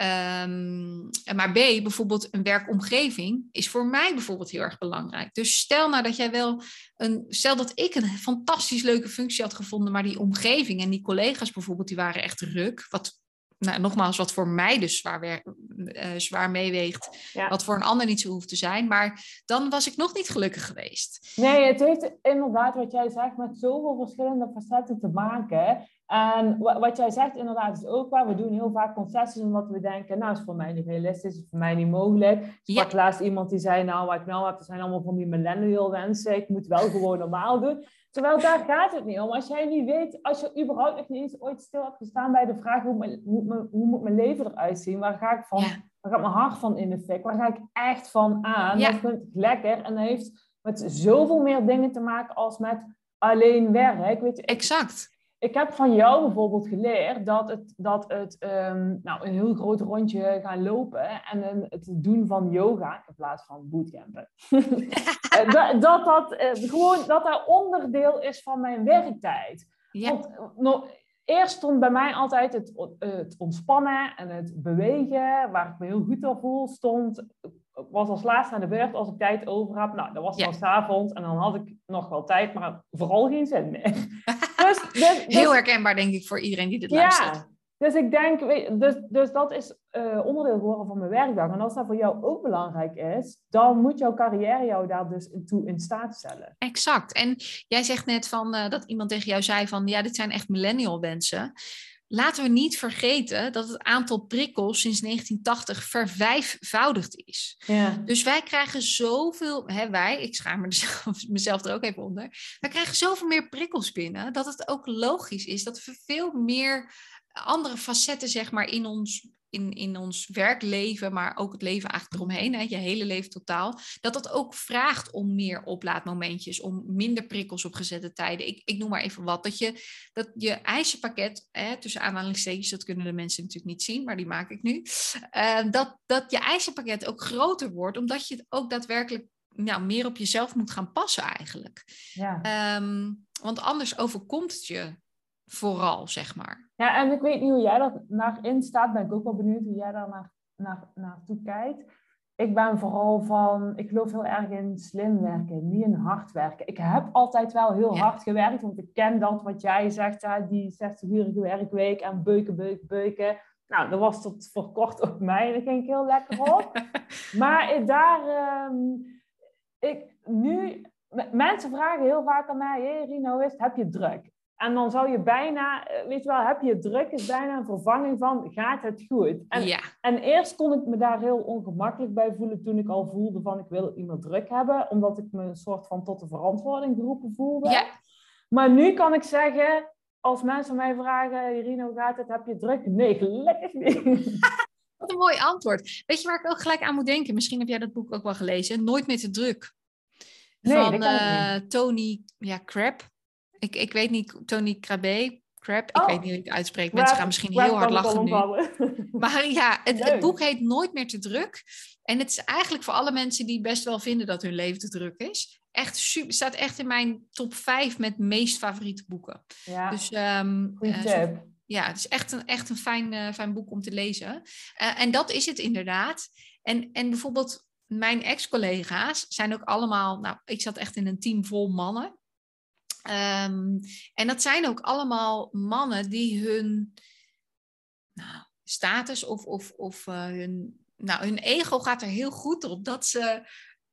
S2: Um, maar B, bijvoorbeeld een werkomgeving, is voor mij bijvoorbeeld heel erg belangrijk. Dus stel nou dat jij wel een, stel dat ik een fantastisch leuke functie had gevonden, maar die omgeving en die collega's bijvoorbeeld, die waren echt ruk. Wat nou, nogmaals, wat voor mij dus zwaar, uh, zwaar meeweegt, ja. wat voor een ander niet zo hoeft te zijn. Maar dan was ik nog niet gelukkig geweest.
S1: Nee, het heeft inderdaad, wat jij zegt, met zoveel verschillende facetten te maken. En wat jij zegt inderdaad is ook waar. We doen heel vaak concessies omdat we denken, nou is voor mij niet realistisch, is voor mij niet mogelijk. Ik ja. laatst iemand die zei, nou wat ik nou heb, dat zijn allemaal van die millennial wensen. Ik moet wel gewoon normaal doen. Terwijl daar gaat het niet om. Als jij niet weet, als je überhaupt nog niet eens ooit stil hebt gestaan bij de vraag hoe, mijn, hoe, mijn, hoe moet mijn leven eruit zien? Waar ga ik van? Ja. Waar gaat mijn hart van in de fik? Waar ga ik echt van aan? Ja. Dat vind ik lekker. En dat heeft met zoveel meer dingen te maken als met alleen werk. Weet je,
S2: exact
S1: ik heb van jou bijvoorbeeld geleerd dat het, dat het um, nou, een heel groot rondje gaan lopen en een, het doen van yoga in plaats van bootcampen. Eh, dat, dat, dat, uh, gewoon, dat dat onderdeel is van mijn werktijd. Ja. Want, no, eerst stond bij mij altijd het, het ontspannen en het bewegen, waar ik me heel goed door voel, stond was als laatste aan de beurt als ik tijd over heb. Nou, dat was dan ja. s'avonds en dan had ik nog wel tijd, maar vooral geen zin meer.
S2: dus, dus, dus, Heel herkenbaar, denk ik, voor iedereen die dit ja, luistert.
S1: Dus ik denk, dus, dus dat is uh, onderdeel geworden van mijn werkdag. En als dat voor jou ook belangrijk is, dan moet jouw carrière jou daar dus toe in staat stellen.
S2: Exact. En jij zegt net van, uh, dat iemand tegen jou zei van, ja, dit zijn echt millennial wensen laten we niet vergeten dat het aantal prikkels sinds 1980 vervijfvoudigd is.
S1: Ja.
S2: Dus wij krijgen zoveel, hè, wij, ik schaam mezelf er ook even onder, wij krijgen zoveel meer prikkels binnen dat het ook logisch is dat we veel meer andere facetten, zeg maar, in ons, in, in ons werkleven, maar ook het leven eigenlijk eromheen, hè, je hele leven totaal, dat dat ook vraagt om meer oplaadmomentjes, om minder prikkels op gezette tijden. Ik, ik noem maar even wat. Dat je, dat je eisenpakket, hè, tussen aanhalingstekens, dat kunnen de mensen natuurlijk niet zien, maar die maak ik nu, uh, dat, dat je eisenpakket ook groter wordt, omdat je het ook daadwerkelijk nou, meer op jezelf moet gaan passen eigenlijk. Ja. Um, want anders overkomt het je vooral, zeg maar.
S1: Ja, en ik weet niet hoe jij dat naar in staat. Ben ik ook wel benieuwd hoe jij daar naar, naar, naartoe kijkt. Ik ben vooral van, ik geloof heel erg in slim werken, niet in hard werken. Ik heb altijd wel heel hard gewerkt, want ik ken dat wat jij zegt, hè, die 60-urige werkweek en beuken, beuken, beuken. Nou, dat was tot voor kort ook mij, daar ging ik heel lekker op. maar daar, um, ik, nu, mensen vragen heel vaak aan mij, hey Rino, is, heb je druk? En dan zou je bijna, eh, weet je wel, heb je druk, is bijna een vervanging van, gaat het goed? En, ja. en eerst kon ik me daar heel ongemakkelijk bij voelen toen ik al voelde van, ik wil iemand druk hebben, omdat ik me een soort van tot de verantwoording geroepen voelde. Ja. Maar nu kan ik zeggen, als mensen mij vragen, Irino, gaat het, heb je druk? Nee, gelukkig niet.
S2: Wat een mooi antwoord. Weet je waar ik ook gelijk aan moet denken? Misschien heb jij dat boek ook wel gelezen. Nooit meer te druk. Nee, van uh, Tony ja, Crab. Ik, ik weet niet, Tony Krabbe, Crab, ik oh. weet niet hoe ik het uitspreek. Mensen gaan misschien heel hard lachen nu. Maar ja, het, boek heet Nooit meer te druk. En het is eigenlijk voor alle mensen die best wel vinden dat hun leven te druk is. Echt super, staat echt in mijn top 5 met meest favoriete boeken. Ja, dus, um, uh, ja, het is echt een, echt een fijn, uh, fijn boek om te lezen. Uh, en dat is het inderdaad. En, en bijvoorbeeld mijn ex-collega's zijn ook allemaal, nou, ik zat echt in een team vol mannen. Um, en dat zijn ook allemaal mannen die hun nou, status of, of, of uh, hun, nou, hun ego gaat er heel goed op dat ze,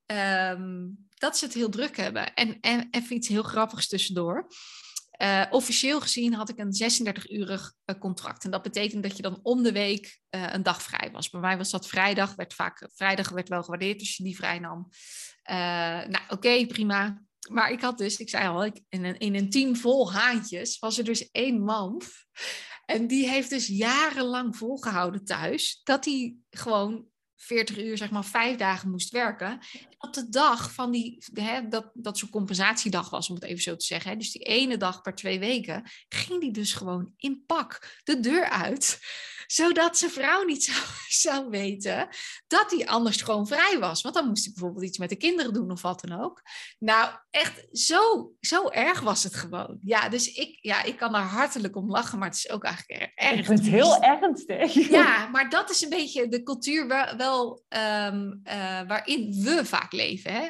S2: um, dat ze het heel druk hebben. En, en even iets heel grappigs tussendoor. Uh, officieel gezien had ik een 36-urig uh, contract. En dat betekent dat je dan om de week uh, een dag vrij was. Bij mij was dat vrijdag. Werd vaak, vrijdag werd wel gewaardeerd als je die vrij nam. nou, oké, prima maar ik had dus, ik zei al, ik, in, een, in een team vol haantjes was er dus één man. En die heeft dus jarenlang volgehouden thuis dat hij gewoon 40 uur, zeg maar, vijf dagen moest werken. op de dag van die, hè, dat, dat zo'n compensatiedag was, om het even zo te zeggen. Hè, dus die ene dag per twee weken, ging die dus gewoon in pak de deur uit zodat zijn vrouw niet zou, zou weten dat hij anders gewoon vrij was. Want dan moest hij bijvoorbeeld iets met de kinderen doen of wat dan ook. Nou, echt zo, zo erg was het gewoon. Ja, dus ik, ja, ik kan daar hartelijk om lachen, maar het is ook eigenlijk erg.
S1: Ik vind het heel ernstig.
S2: Ja, maar dat is een beetje de cultuur wel, wel um, uh, waarin we vaak leven. Hè?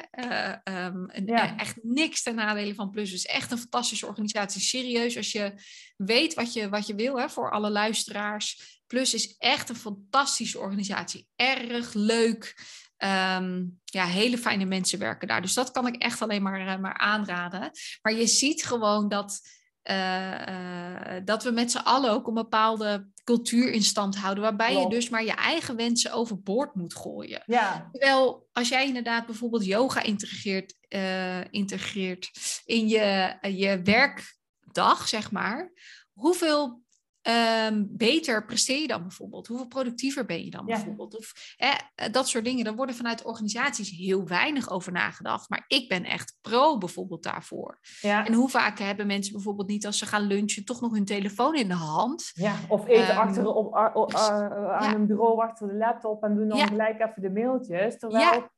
S2: Uh, um, ja. Echt niks ten nadele van Plus. Het is echt een fantastische organisatie. Serieus, als je weet wat je, wat je wil hè, voor alle luisteraars. Plus is echt een fantastische organisatie. Erg leuk. Um, ja, hele fijne mensen werken daar. Dus dat kan ik echt alleen maar, uh, maar aanraden. Maar je ziet gewoon dat, uh, uh, dat we met z'n allen ook een bepaalde cultuur in stand houden. Waarbij je dus maar je eigen wensen overboord moet gooien. Ja. Terwijl als jij inderdaad bijvoorbeeld yoga integreert, integreert in je, je werkdag, zeg maar. Hoeveel um, beter presteer je dan bijvoorbeeld? Hoeveel productiever ben je dan bijvoorbeeld? Of eh, dat soort dingen. Daar worden vanuit organisaties heel weinig over nagedacht. Maar ik ben echt pro bijvoorbeeld daarvoor. Ja. En hoe vaak hebben mensen bijvoorbeeld niet als ze gaan lunchen toch nog hun telefoon in de hand?
S1: Ja, of eten um, achter op, aan een bureau achter de laptop en doen dan gelijk even de mailtjes. Terwijl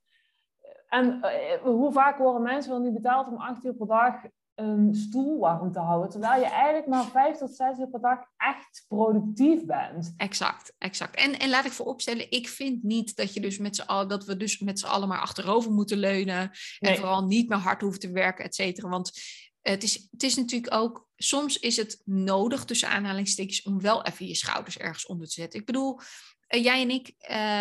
S1: en uh, hoe vaak worden mensen wel niet betaald om acht uur per dag een stoel warm te houden. Terwijl je eigenlijk maar vijf tot zes uur per dag echt productief bent.
S2: Exact, exact. En, en laat ik vooropstellen, ik vind niet dat, je dus met z'n allen, dat we dus met z'n allen maar achterover moeten leunen. En vooral niet meer hard hoeven te werken, et cetera. Want het is, het is natuurlijk ook, soms is het nodig tussen aanhalingstekens om wel even je schouders ergens onder te zetten. Ik bedoel, jij en ik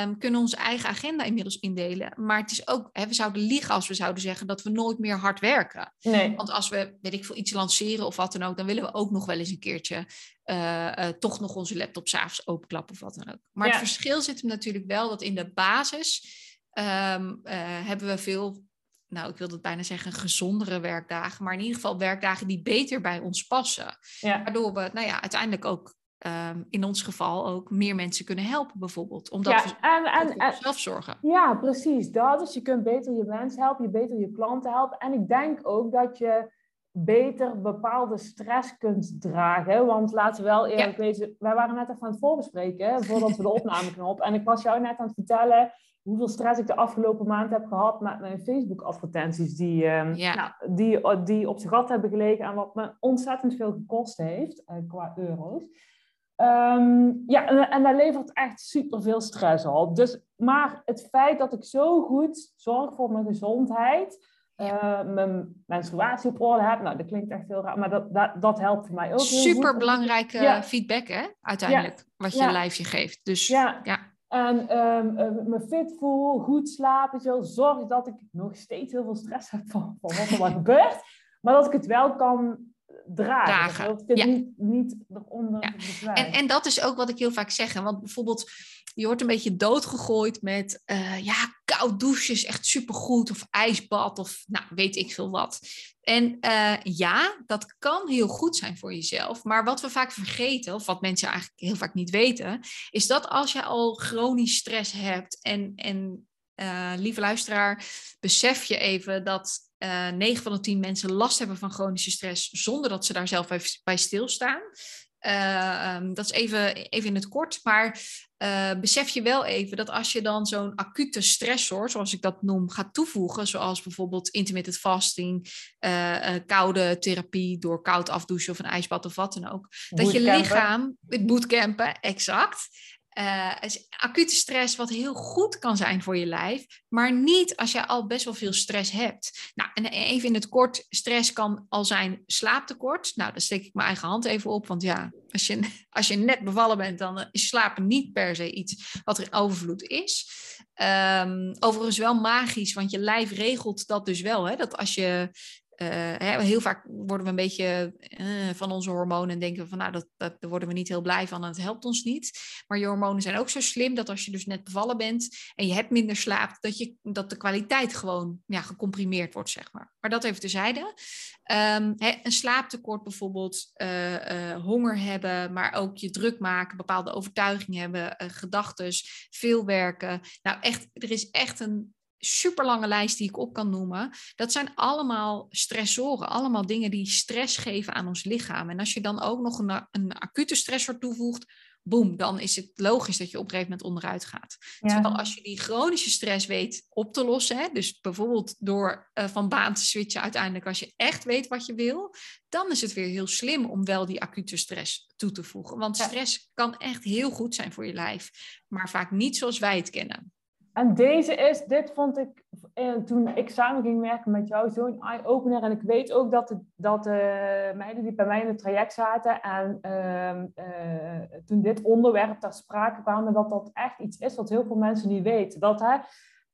S2: um, kunnen onze eigen agenda inmiddels indelen. Maar het is ook, hè, we zouden liegen als we zouden zeggen dat we nooit meer hard werken. Nee. Want als we, weet ik veel, iets lanceren of wat dan ook, dan willen we ook nog wel eens een keertje uh, uh, toch nog onze laptop s'avonds openklappen of wat dan ook. Maar het verschil zit hem natuurlijk wel dat in de basis um, hebben we veel nou, ik wil het bijna zeggen, gezondere werkdagen, maar in ieder geval werkdagen die beter bij ons passen. Ja. Waardoor we, nou ja, uiteindelijk ook ehm, in ons geval ook meer mensen kunnen helpen, bijvoorbeeld. Omdat
S1: Ja,
S2: we
S1: en, en, en,
S2: zelf zorgen.
S1: Ja, precies. Dat is, je kunt beter je mensen helpen, je beter je klanten helpen. En ik denk ook dat je beter bepaalde stress kunt dragen. Want laten we wel eerlijk wezen, wij waren net even aan het voorbespreken voordat we de opnameknop. En ik was jou net aan het vertellen hoeveel stress ik de afgelopen maand heb gehad met mijn Facebook-advertenties die, ehm,
S2: Ja.
S1: nou, die, die op zijn gat hebben gelegen en wat me ontzettend veel gekost heeft eh, qua euro's. Ehm, ja, en, en dat levert echt superveel stress op. Dus, maar het feit dat ik zo goed zorg voor mijn gezondheid, eh, mijn menstruatie op orde heb, nou, dat klinkt echt heel raar, maar dat, dat, dat helpt voor mij ook.
S2: Super belangrijke
S1: Ja.
S2: feedback, hè, uiteindelijk, wat je
S1: Ja.
S2: lijf je geeft. Dus
S1: Ja,
S2: ja.
S1: en ehm, eh, me fit voel, goed slapen, zo, zorg dat ik nog steeds heel veel stress heb van, van wat er maar gebeurt, maar dat ik het wel kan dragen.
S2: Dragen,
S1: Dat
S2: ja.
S1: niet, niet
S2: Ja.
S1: bezwijk.
S2: En, en dat is ook wat ik heel vaak zeg. hè, Want bijvoorbeeld, je wordt een beetje doodgegooid met eh, ja, koud douchen is echt supergoed. Of ijsbad of nou, weet ik veel wat. En eh, ja, dat kan heel goed zijn voor jezelf. Maar wat we vaak vergeten, of wat mensen eigenlijk heel vaak niet weten, is dat als je al chronisch stress hebt en, en eh, lieve luisteraar, besef je even dat eh 9 van de 10 mensen last hebben van chronische stress zonder dat ze daar zelf bij, bij stilstaan. Eh, ehm, dat is even, even in het kort, maar eh, besef je wel even dat als je dan zo'n acute stressor, zoals ik dat noem, gaat toevoegen, zoals bijvoorbeeld intermittent fasting, koude therapie door koud afdouchen of een ijsbad of wat dan ook, dat je lichaam, bootcampen, exact, is acute stress wat heel goed kan zijn voor je lijf, maar niet als je al best wel veel stress hebt. Nou, en even in het kort, stress kan al zijn slaaptekort. Nou, daar steek ik mijn eigen hand even op, want ja, als je, als je net bevallen bent, dan eh, is slapen niet per se iets wat er in overvloed is. Ehm, overigens wel magisch, want je lijf regelt dat dus wel, hè, dat als je eh, heel vaak worden we een beetje eh, van onze hormonen en denken we van nou, dat, dat, daar worden we niet heel blij van en het helpt ons niet. Maar je hormonen zijn ook zo slim dat als je dus net bevallen bent en je hebt minder slaap, dat, je, dat de kwaliteit gewoon ja, gecomprimeerd wordt, zeg maar. Maar dat even terzijde. Hè, een slaaptekort bijvoorbeeld, eh, honger hebben, maar ook je druk maken, bepaalde overtuigingen hebben, gedachten, veel werken. Nou, echt, er is echt een super lange lijst die ik op kan noemen. Dat zijn allemaal stressoren, allemaal dingen die stress geven aan ons lichaam. En als je dan ook nog een, een acute stressor toevoegt, boem, dan is het logisch dat je op een gegeven moment onderuit gaat. Terwijl als je die chronische stress weet op te lossen, hè, dus bijvoorbeeld door eh, van baan te switchen uiteindelijk, als je echt weet wat je wil, dan is het weer heel slim om wel die acute stress toe te voegen. Want
S1: Ja.
S2: stress kan echt heel goed zijn voor je lijf, maar vaak niet zoals wij het kennen.
S1: En deze is, dit vond ik eh, toen ik samen ging werken met jou zo'n eye-opener. En ik weet ook dat de, dat de meiden die bij mij in het traject zaten en ehm, eh, toen dit onderwerp ter sprake kwam, dat dat echt iets is wat heel veel mensen niet weten. Dat, hè,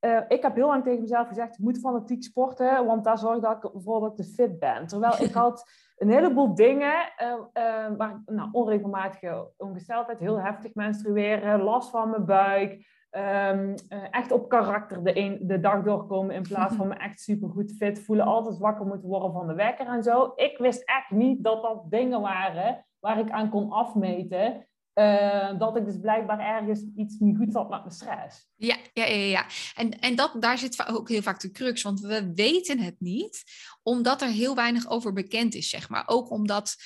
S1: eh, ik heb heel lang tegen mezelf gezegd, ik moet fanatiek sporten, want daar zorg dat ik ik te fit ben. Terwijl ik had een heleboel dingen, eh, eh, waar, nou, onregelmatige ongesteldheid, heel heftig menstrueren, last van mijn buik, Ehm, eh, echt op karakter de, een, de dag doorkomen in plaats van me echt supergoed fit voelen. Altijd wakker moeten worden van de wekker en zo. Ik wist echt niet dat dat dingen waren waar ik aan kon afmeten. eh, dat ik dus blijkbaar ergens iets niet goed zat met mijn stress.
S2: Ja, ja, ja, ja. En, en dat, daar zit ook heel vaak de crux, want we weten het niet, omdat er heel weinig over bekend is, zeg maar. Ook omdat,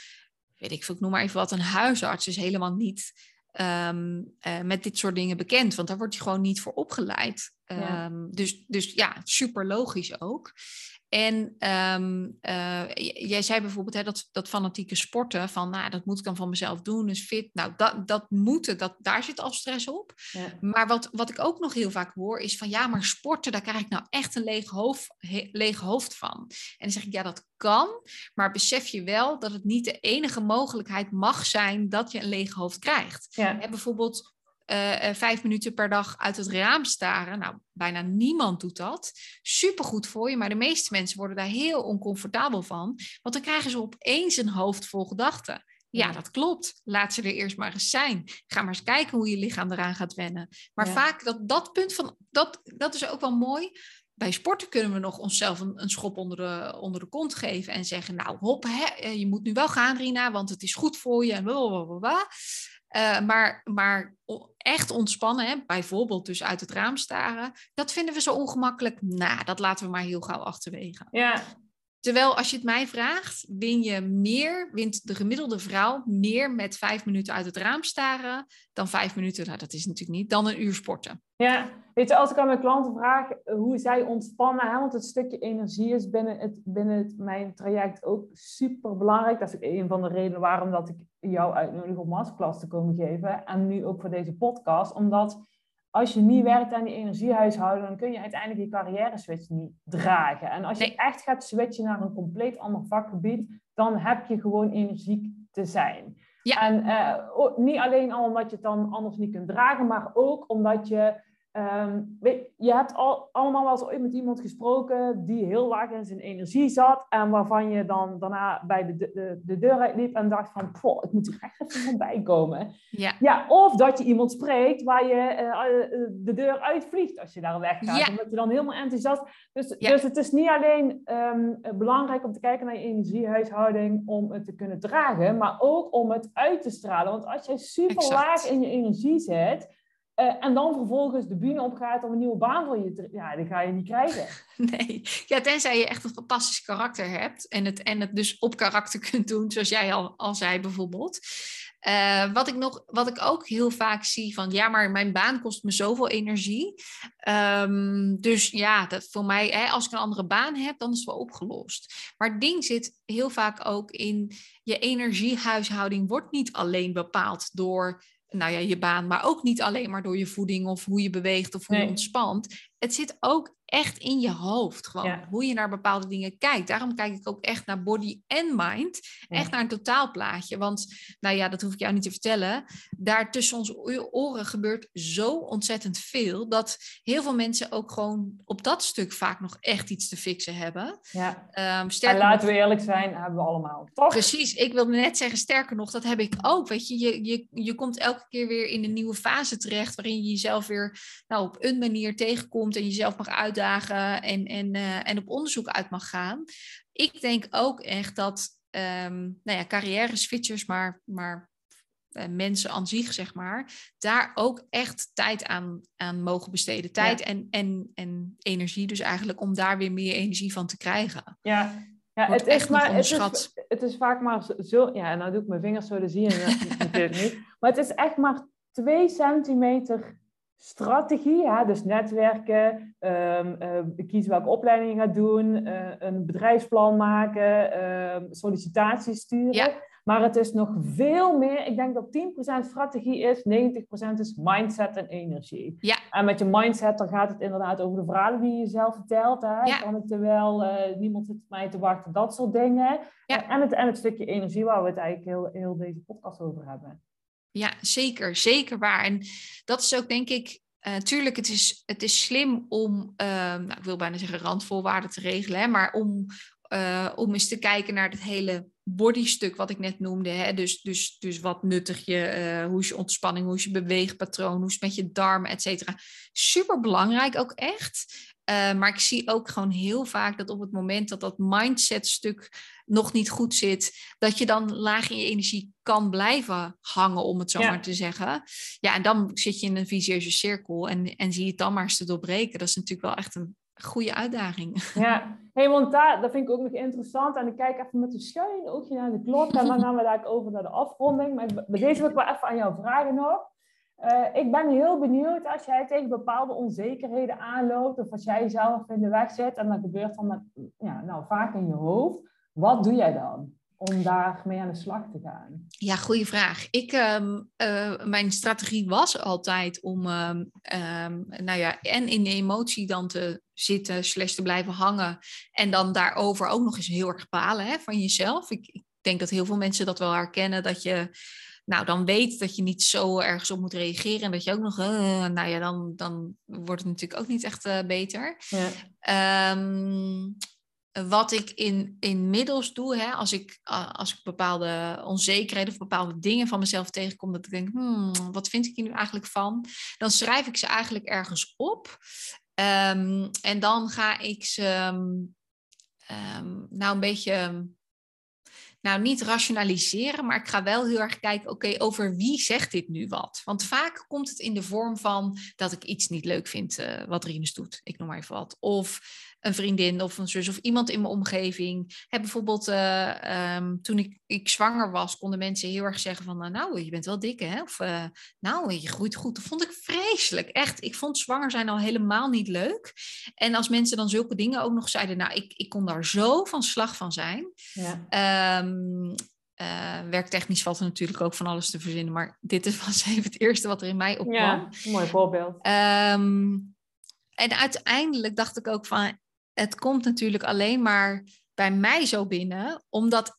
S2: weet ik veel, ik noem maar even wat, een huisarts is helemaal niet ehm, eh, met dit soort dingen bekend, want daar wordt hij gewoon niet voor opgeleid.
S1: Ja.
S2: Ehm, dus, dus ja, super logisch ook. En ehm, eh, jij zei bijvoorbeeld hè, dat, dat fanatieke sporten, van nou, dat moet ik dan van mezelf doen, dus fit. Nou, dat, dat moeten, dat, daar zit al stress op.
S1: Ja.
S2: Maar wat, wat ik ook nog heel vaak hoor, is van ja, maar sporten, daar krijg ik nou echt een leeg hoofd, he- leeg hoofd van. En dan zeg ik ja, dat kan, maar besef je wel dat het niet de enige mogelijkheid mag zijn dat je een leeg hoofd krijgt.
S1: Ja.
S2: Hè, bijvoorbeeld eh, eh, vijf minuten per dag uit het raam staren. Nou, bijna niemand doet dat. Supergoed voor je, maar de meeste mensen worden daar heel oncomfortabel van. Want dan krijgen ze opeens een hoofd vol gedachten. Ja, dat klopt. Laat ze er eerst maar eens zijn. Ga maar eens kijken hoe je lichaam eraan gaat wennen. Maar
S1: Ja.
S2: vaak dat, dat punt van, dat, dat is ook wel mooi. bij sporten kunnen we nog onszelf een, een schop onder de, onder de kont geven en zeggen, nou hop, hè, eh, je moet nu wel gaan Rina, want het is goed voor je en blablabla. Uh, maar, maar echt ontspannen, hè, bijvoorbeeld dus uit het raam staren, dat vinden we zo ongemakkelijk. Nou, dat laten we maar heel gauw achterwege.
S1: Ja,
S2: Terwijl als je het mij vraagt, win je meer, wint de gemiddelde vrouw meer met vijf minuten uit het raam staren dan vijf minuten, nou dat is natuurlijk niet, dan een uur sporten.
S1: Ja, weet je, als ik aan mijn klanten vraag hoe zij ontspannen, hè, want het stukje energie is binnen, het, binnen het, mijn traject ook super belangrijk. Dat is ook een van de redenen waarom dat ik jou uitnodig om masterclass te komen geven en nu ook voor deze podcast, omdat als je niet werkt aan die energiehuishouden, dan kun je uiteindelijk die carrière switch niet dragen. En als je echt gaat switchen naar een compleet ander vakgebied, dan heb je gewoon energiek te zijn. Ja. En uh, niet alleen al omdat je het dan anders niet kunt dragen, maar ook omdat je Um, weet, je hebt al, allemaal wel eens ooit met iemand gesproken die heel laag in zijn energie zat en waarvan je dan daarna bij de, de, de deur uitliep en dacht van, poh, ik moet er echt even van bij komen.
S2: Ja.
S1: ja. Of dat je iemand spreekt waar je uh, de deur uitvliegt als je daar weggaat, ja. omdat je dan helemaal enthousiast... Dus, ja. dus het is niet alleen um, belangrijk om te kijken naar je energiehuishouding om het te kunnen dragen, maar ook om het uit te stralen. Want als je super exact. laag in je energie zit uh, en dan vervolgens de bühne opgaat om een nieuwe baan voor je te... Ja, die ga je niet krijgen.
S2: Nee, ja, tenzij je echt een fantastisch karakter hebt. En het, en het dus op karakter kunt doen, zoals jij al, al zei bijvoorbeeld. Uh, wat, ik nog, wat ik ook heel vaak zie van... Ja, maar mijn baan kost me zoveel energie. Um, dus ja, dat voor mij... Hè, als ik een andere baan heb, dan is het wel opgelost. Maar het ding zit heel vaak ook in... Je energiehuishouding wordt niet alleen bepaald door nou ja, je baan, maar ook niet alleen maar door je voeding of hoe je beweegt of hoe je ontspant. Het zit ook echt in je hoofd. Gewoon hoe je naar bepaalde dingen kijkt. Daarom kijk ik ook echt naar body en mind. Echt naar een totaalplaatje. Want, nou ja, dat hoef ik jou niet te vertellen. Daar tussen onze oren gebeurt zo ontzettend veel. Dat heel veel mensen ook gewoon op dat stuk vaak nog echt iets te fixen hebben.
S1: Ja. Um, sterker en laten we eerlijk zijn, hebben we allemaal. Toch?
S2: Precies. Ik wilde net zeggen, sterker nog, dat heb ik ook. Weet je, je, je, je komt elke keer weer in een nieuwe fase terecht. Waarin je jezelf weer nou, op een manier tegenkomt en jezelf mag uit uitdagen en, en, uh, en op onderzoek uit mag gaan. Ik denk ook echt dat um, nou ja, carrière switchers, maar, maar uh, mensen aan zich, zeg maar, daar ook echt tijd aan, aan mogen besteden. Tijd en, en, en energie, dus eigenlijk om daar weer meer energie van te krijgen.
S1: Ja, ja, het is, maar, het, is, het is vaak maar zo, ja, nou doe ik mijn vingers zo, dan zie je natuurlijk niet. Maar het is echt maar twee centimeter strategie, hè? dus netwerken, um, uh, kiezen welke opleiding je gaat doen, uh, een bedrijfsplan maken, uh, sollicitaties sturen. Ja. Maar het is nog veel meer. Ik denk dat 10% strategie is, 90% is mindset en energie.
S2: Ja.
S1: En met je mindset dan gaat het inderdaad over de verhalen die je jezelf vertelt. Hè? Ja. Kan ik terwijl uh, niemand zit op mij te wachten, dat soort dingen. Ja. En, het, en het stukje energie waar we het eigenlijk heel, heel deze podcast over hebben.
S2: Ja, zeker, zeker waar. En dat is ook denk ik, uh, tuurlijk, het is, het is slim om, uh, nou, ik wil bijna zeggen randvoorwaarden te regelen, hè, maar om, uh, om eens te kijken naar het hele bodystuk wat ik net noemde. Hè? Dus, dus, dus wat nuttig je, hoe is je ontspanning, hoe is je beweegpatroon, hoe is het met je darmen, et cetera. Super belangrijk ook echt. Maar ik zie ook gewoon heel vaak dat op het moment dat dat mindset stuk nog niet goed zit, dat je dan laag in je energie kan blijven hangen, om het zo maar te zeggen. Ja, en dan zit je in een visieuze cirkel en, en zie je het dan maar eens te doorbreken. Dat is natuurlijk wel echt een goede uitdaging.
S1: Ja, hey, want daar, dat vind ik ook nog interessant. En ik kijk even met een schuin oogje naar de klok en dan gaan we daar over naar de afronding. Maar bij deze wil ik wel even aan jou vragen nog. Uh, ik ben heel benieuwd als jij tegen bepaalde onzekerheden aanloopt of als jij jezelf in de weg zit en dat gebeurt dan ja, nou, vaak in je hoofd. Wat doe jij dan om daar mee aan de slag te gaan?
S2: Ja, goede vraag. Ik, um, uh, mijn strategie was altijd om, um, um, nou ja, en in de emotie dan te zitten, slash te blijven hangen. En dan daarover ook nog eens heel erg balen hè, van jezelf. Ik, ik denk dat heel veel mensen dat wel herkennen, dat je nou, dan weet dat je niet zo ergens op moet reageren. En dat je ook nog, uh, nou ja, dan, dan wordt het natuurlijk ook niet echt uh, beter. Ja. Um, wat ik in, inmiddels doe, hè, als, ik, als ik bepaalde onzekerheden of bepaalde dingen van mezelf tegenkom, dat ik denk, hmm, wat vind ik hier nu eigenlijk van? Dan schrijf ik ze eigenlijk ergens op. Ehm, en dan ga ik ze ehm, nou een beetje nou niet rationaliseren, maar ik ga wel heel erg kijken, oké, over wie zegt dit nu wat? Want vaak komt het in de vorm van dat ik iets niet leuk vind uh, wat Rinus doet. Ik noem maar even wat. Of een vriendin of een zus of iemand in mijn omgeving. Heb bijvoorbeeld uh, um, toen ik, ik, zwanger was, konden mensen heel erg zeggen van, nou, je bent wel dik, hè? Of uh, nou, je groeit goed. Dat vond ik vreselijk. Echt, ik vond zwanger zijn al helemaal niet leuk. En als mensen dan zulke dingen ook nog zeiden, nou, ik, ik kon daar zo van slag van zijn. Ja. Um, uh, werktechnisch valt er natuurlijk ook van alles te verzinnen, maar dit was even het eerste wat er in mij opkwam.
S1: Ja, mooi voorbeeld.
S2: Um, en uiteindelijk dacht ik ook van, het komt natuurlijk alleen maar bij mij zo binnen, omdat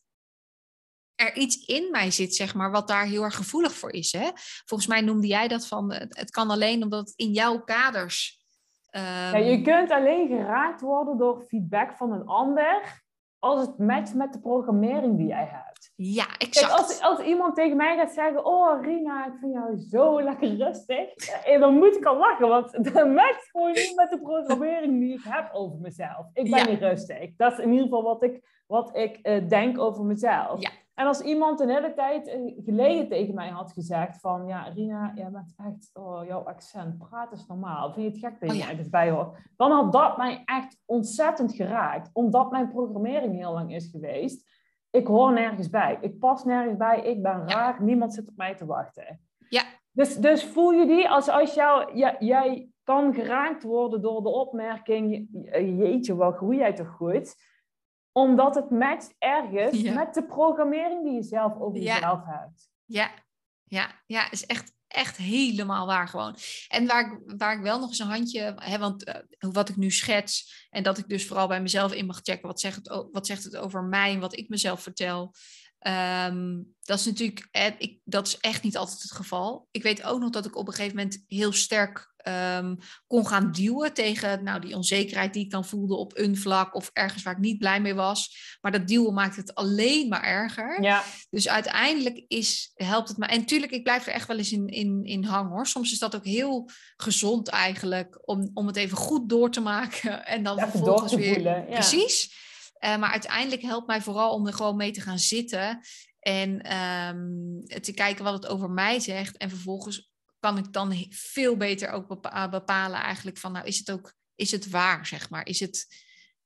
S2: er iets in mij zit, zeg maar, wat daar heel erg gevoelig voor is. Hè? Volgens mij noemde jij dat van, het kan alleen omdat het in jouw kaders.
S1: Um... Ja, je ehm, kunt alleen geraakt worden door feedback van een ander als het matcht met de programmering die jij hebt.
S2: Ja, exact.
S1: Kijk, als, als iemand tegen mij gaat zeggen, oh Rina, ik vind jou zo lekker rustig, eh, dan moet ik al lachen, want dat matcht gewoon niet met de programmering die ik heb over mezelf. Ik ben niet rustig. Dat is in ieder geval wat ik, wat ik uh, denk over mezelf. Ja. En als iemand een hele tijd eh, geleden tegen mij had gezegd van... Ja, Rina, jij bent echt... Oh, jouw accent, praat eens normaal. Vind je het gek dat je oh, ja. erbij hoort? Dan had dat mij echt ontzettend geraakt. Omdat mijn programmering heel lang is geweest. Ik hoor nergens bij. Ik pas nergens bij. Ik ben raar. Niemand zit op mij te wachten.
S2: Ja.
S1: Dus, dus voel je die als, als jou, ja, jij kan geraakt worden door de opmerking... Jeetje, wat groei jij toch goed omdat het matcht ergens met de programmering die je zelf over jezelf hebt.
S2: Ja, ja, ja, is echt, echt helemaal waar gewoon. En waar ik, waar ik wel nog eens een handje, hè, want uh, wat ik nu schets, en dat ik dus vooral bij mezelf in mag checken, wat zegt het, wat zegt het over mij en wat ik mezelf vertel. Um, dat is natuurlijk, ik, dat is echt niet altijd het geval. Ik weet ook nog dat ik op een gegeven moment heel sterk um, kon gaan duwen tegen nou, die onzekerheid die ik dan voelde op een vlak of ergens waar ik niet blij mee was. Maar dat duwen maakt het alleen maar erger.
S1: Ja.
S2: Dus uiteindelijk is, helpt het me. En natuurlijk, ik blijf er echt wel eens in, in, in hangen hoor. Soms is dat ook heel gezond eigenlijk om, om het even goed door te maken en dan vervolgens weer. Voelen, ja. Precies. Uh, maar uiteindelijk helpt mij vooral om er gewoon mee te gaan zitten en um, te kijken wat het over mij zegt. En vervolgens kan ik dan veel beter ook bepalen eigenlijk van, nou is het ook, is het waar, zeg maar? Is het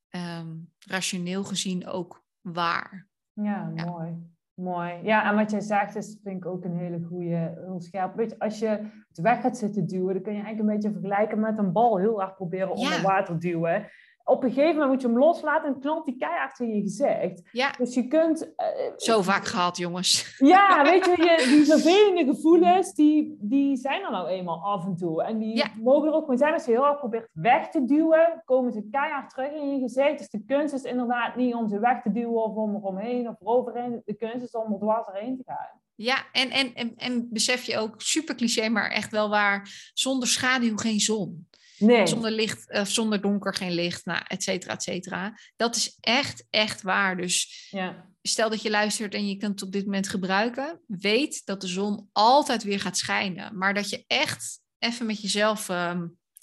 S2: um, rationeel gezien ook waar?
S1: Ja, ja, mooi. Mooi. Ja, en wat jij zegt is, vind ik ook een hele goede, heel scherp. Weet je, als je het weg gaat zitten duwen, dan kun je eigenlijk een beetje vergelijken met een bal heel erg proberen onder water duwen op een gegeven moment moet je hem loslaten en knalt die keihard in je gezicht.
S2: Ja.
S1: Dus je kunt... Uh,
S2: Zo vaak gehad, jongens.
S1: Ja, weet je, je die vervelende gevoelens, die, die zijn er nou eenmaal af en toe. En die mogen er ook gewoon zijn als je heel hard probeert weg te duwen, komen ze keihard terug in je gezicht. Dus de kunst is inderdaad niet om ze weg te duwen of om eromheen of eroverheen. De kunst is om er dwars erheen te gaan.
S2: Ja, en, en, en, en besef je ook, super cliché, maar echt wel waar, zonder schaduw geen zon.
S1: Nee.
S2: Zonder licht, uh, zonder donker geen licht, nou, et cetera, et cetera. Dat is echt, echt waar. Dus
S1: ja.
S2: stel dat je luistert en je kunt het op dit moment gebruiken. Weet dat de zon altijd weer gaat schijnen. Maar dat je echt even met jezelf uh,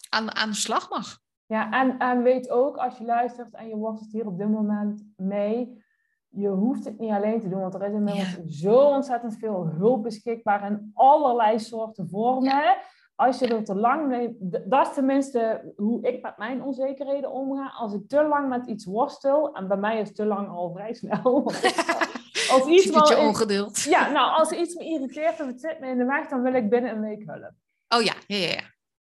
S2: aan, aan de slag mag.
S1: Ja, en, en weet ook als je luistert en je worstelt hier op dit moment mee. Je hoeft het niet alleen te doen, want er is inmiddels ja. zo ontzettend veel hulp beschikbaar in allerlei soorten vormen. Ja als je er te lang mee... Dat is tenminste hoe ik met mijn onzekerheden omga. Als ik te lang met iets worstel... En bij mij is te lang al vrij snel.
S2: als iets wel, ongeduld.
S1: Ja, nou, als iets me irriteert of het zit me in de weg... dan wil ik binnen een week hulp.
S2: Oh ja, ja, ja.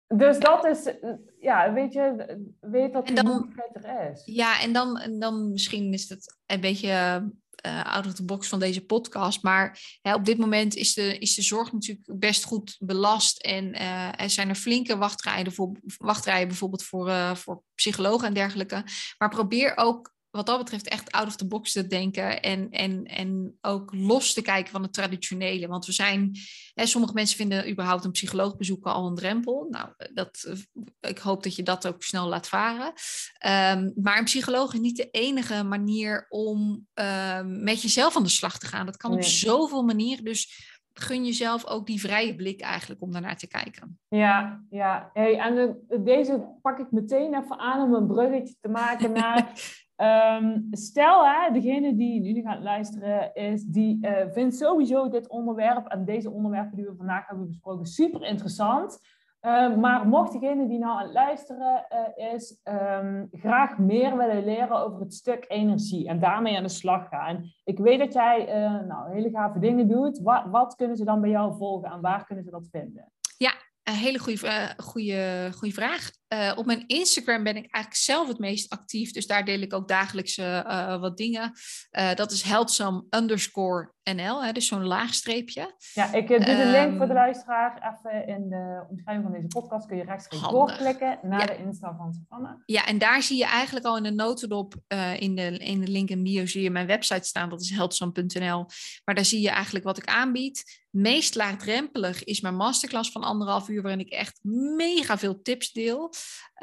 S1: Dus dat is, ja, weet je, weet dat die mogelijkheid er is.
S2: Ja, en dan, en dan misschien is het een beetje uh, out of the box van deze podcast. Maar hè, op dit moment is de, is de zorg natuurlijk best goed belast. En uh, er zijn er flinke wachtrijen, voor, wachtrijen bijvoorbeeld voor, uh, voor psychologen en dergelijke. Maar probeer ook wat dat betreft echt out of the box te denken en, en, en ook los te kijken van het traditionele. Want we zijn, hè, sommige mensen vinden überhaupt een psycholoog bezoeken al een drempel. Nou, dat, ik hoop dat je dat ook snel laat varen. Um, maar een psycholoog is niet de enige manier om um, met jezelf aan de slag te gaan. Dat kan op zoveel manieren. Dus gun jezelf ook die vrije blik eigenlijk om daarnaar te kijken.
S1: Ja, ja. Hey, en deze pak ik meteen even aan om een bruggetje te maken naar Ehm, stel, hè, degene die nu gaat luisteren, is, die uh, vindt sowieso dit onderwerp en deze onderwerpen die we vandaag hebben besproken super interessant. Ehm, maar mocht degene die nou aan het luisteren uh, is, um, graag meer willen leren over het stuk energie en daarmee aan de slag gaan. Ik weet dat jij uh, nou, hele gave dingen doet. Wat, wat kunnen ze dan bij jou volgen en waar kunnen ze dat vinden?
S2: Ja, een hele goede, goede, goede vraag. Uh, op mijn Instagram ben ik eigenlijk zelf het meest actief. Dus daar deel ik ook dagelijks uh, wat dingen. Uh, dat is heldsome underscore NL, hè, dus zo'n laagstreepje.
S1: Ja, ik doe de link voor de ehm, luisteraar even in de omschrijving van deze podcast. Kun je rechtstreeks doorklikken naar de Insta van Savannah.
S2: Ja, en daar zie je eigenlijk al in de notendop in, de, in de link in bio zie je mijn website staan. Dat is heldsome.nl. Maar daar zie je eigenlijk wat ik aanbied. Meest laagdrempelig is mijn masterclass van anderhalf uur, waarin ik echt mega veel tips deel.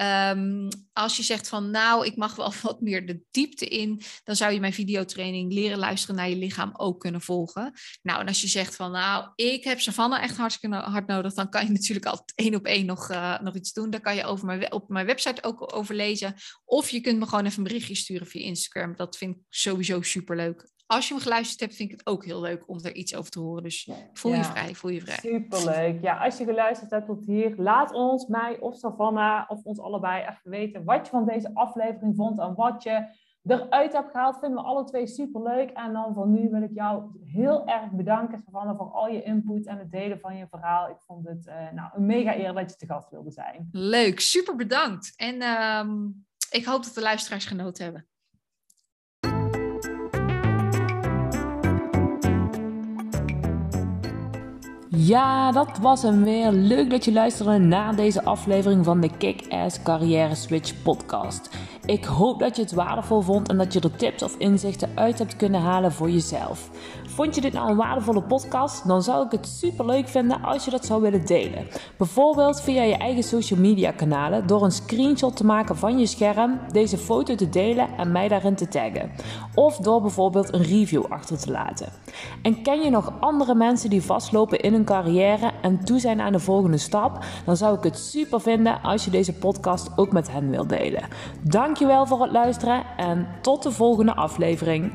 S2: Um, als je zegt van nou, ik mag wel wat meer de diepte in, dan zou je mijn videotraining leren luisteren naar je lichaam ook kunnen volgen. Nou, en als je zegt van nou, ik heb Savannah echt hard nodig, dan kan je natuurlijk altijd één op één nog, uh, nog iets doen. Daar kan je over mijn, op mijn website ook over lezen. Of je kunt me gewoon even een berichtje sturen via Instagram. Dat vind ik sowieso super leuk als je hem geluisterd hebt, vind ik het ook heel leuk om er iets over te horen. Dus voel je vrij, voel je vrij.
S1: Superleuk. Ja, als je geluisterd hebt tot hier, laat ons, mij of Savannah, of ons allebei even weten wat je van deze aflevering vond en wat je eruit hebt gehaald. Vinden we alle twee superleuk. En dan van nu wil ik jou heel erg bedanken, Savannah, voor al je input en het delen van je verhaal. Ik vond het uh, nou, een mega eer dat je te gast wilde zijn.
S2: Leuk, super bedankt. En uh, ik hoop dat de luisteraars genoten hebben.
S1: Ja, dat was hem weer. Leuk dat je luisterde naar deze aflevering van de Kick-Ass Carrière Switch podcast. Ik hoop dat je het waardevol vond en dat je er tips of inzichten uit hebt kunnen halen voor jezelf. Vond je dit nou een waardevolle podcast? Dan zou ik het super leuk vinden als je dat zou willen delen. Bijvoorbeeld via je eigen social media kanalen door een screenshot te maken van je scherm, deze foto te delen en mij daarin te taggen. Of door bijvoorbeeld een review achter te laten. En ken je nog andere mensen die vastlopen in hun carrière en toe zijn aan de volgende stap? Dan zou ik het super vinden als je deze podcast ook met hen wilt delen. Dankjewel voor het luisteren en tot de volgende aflevering.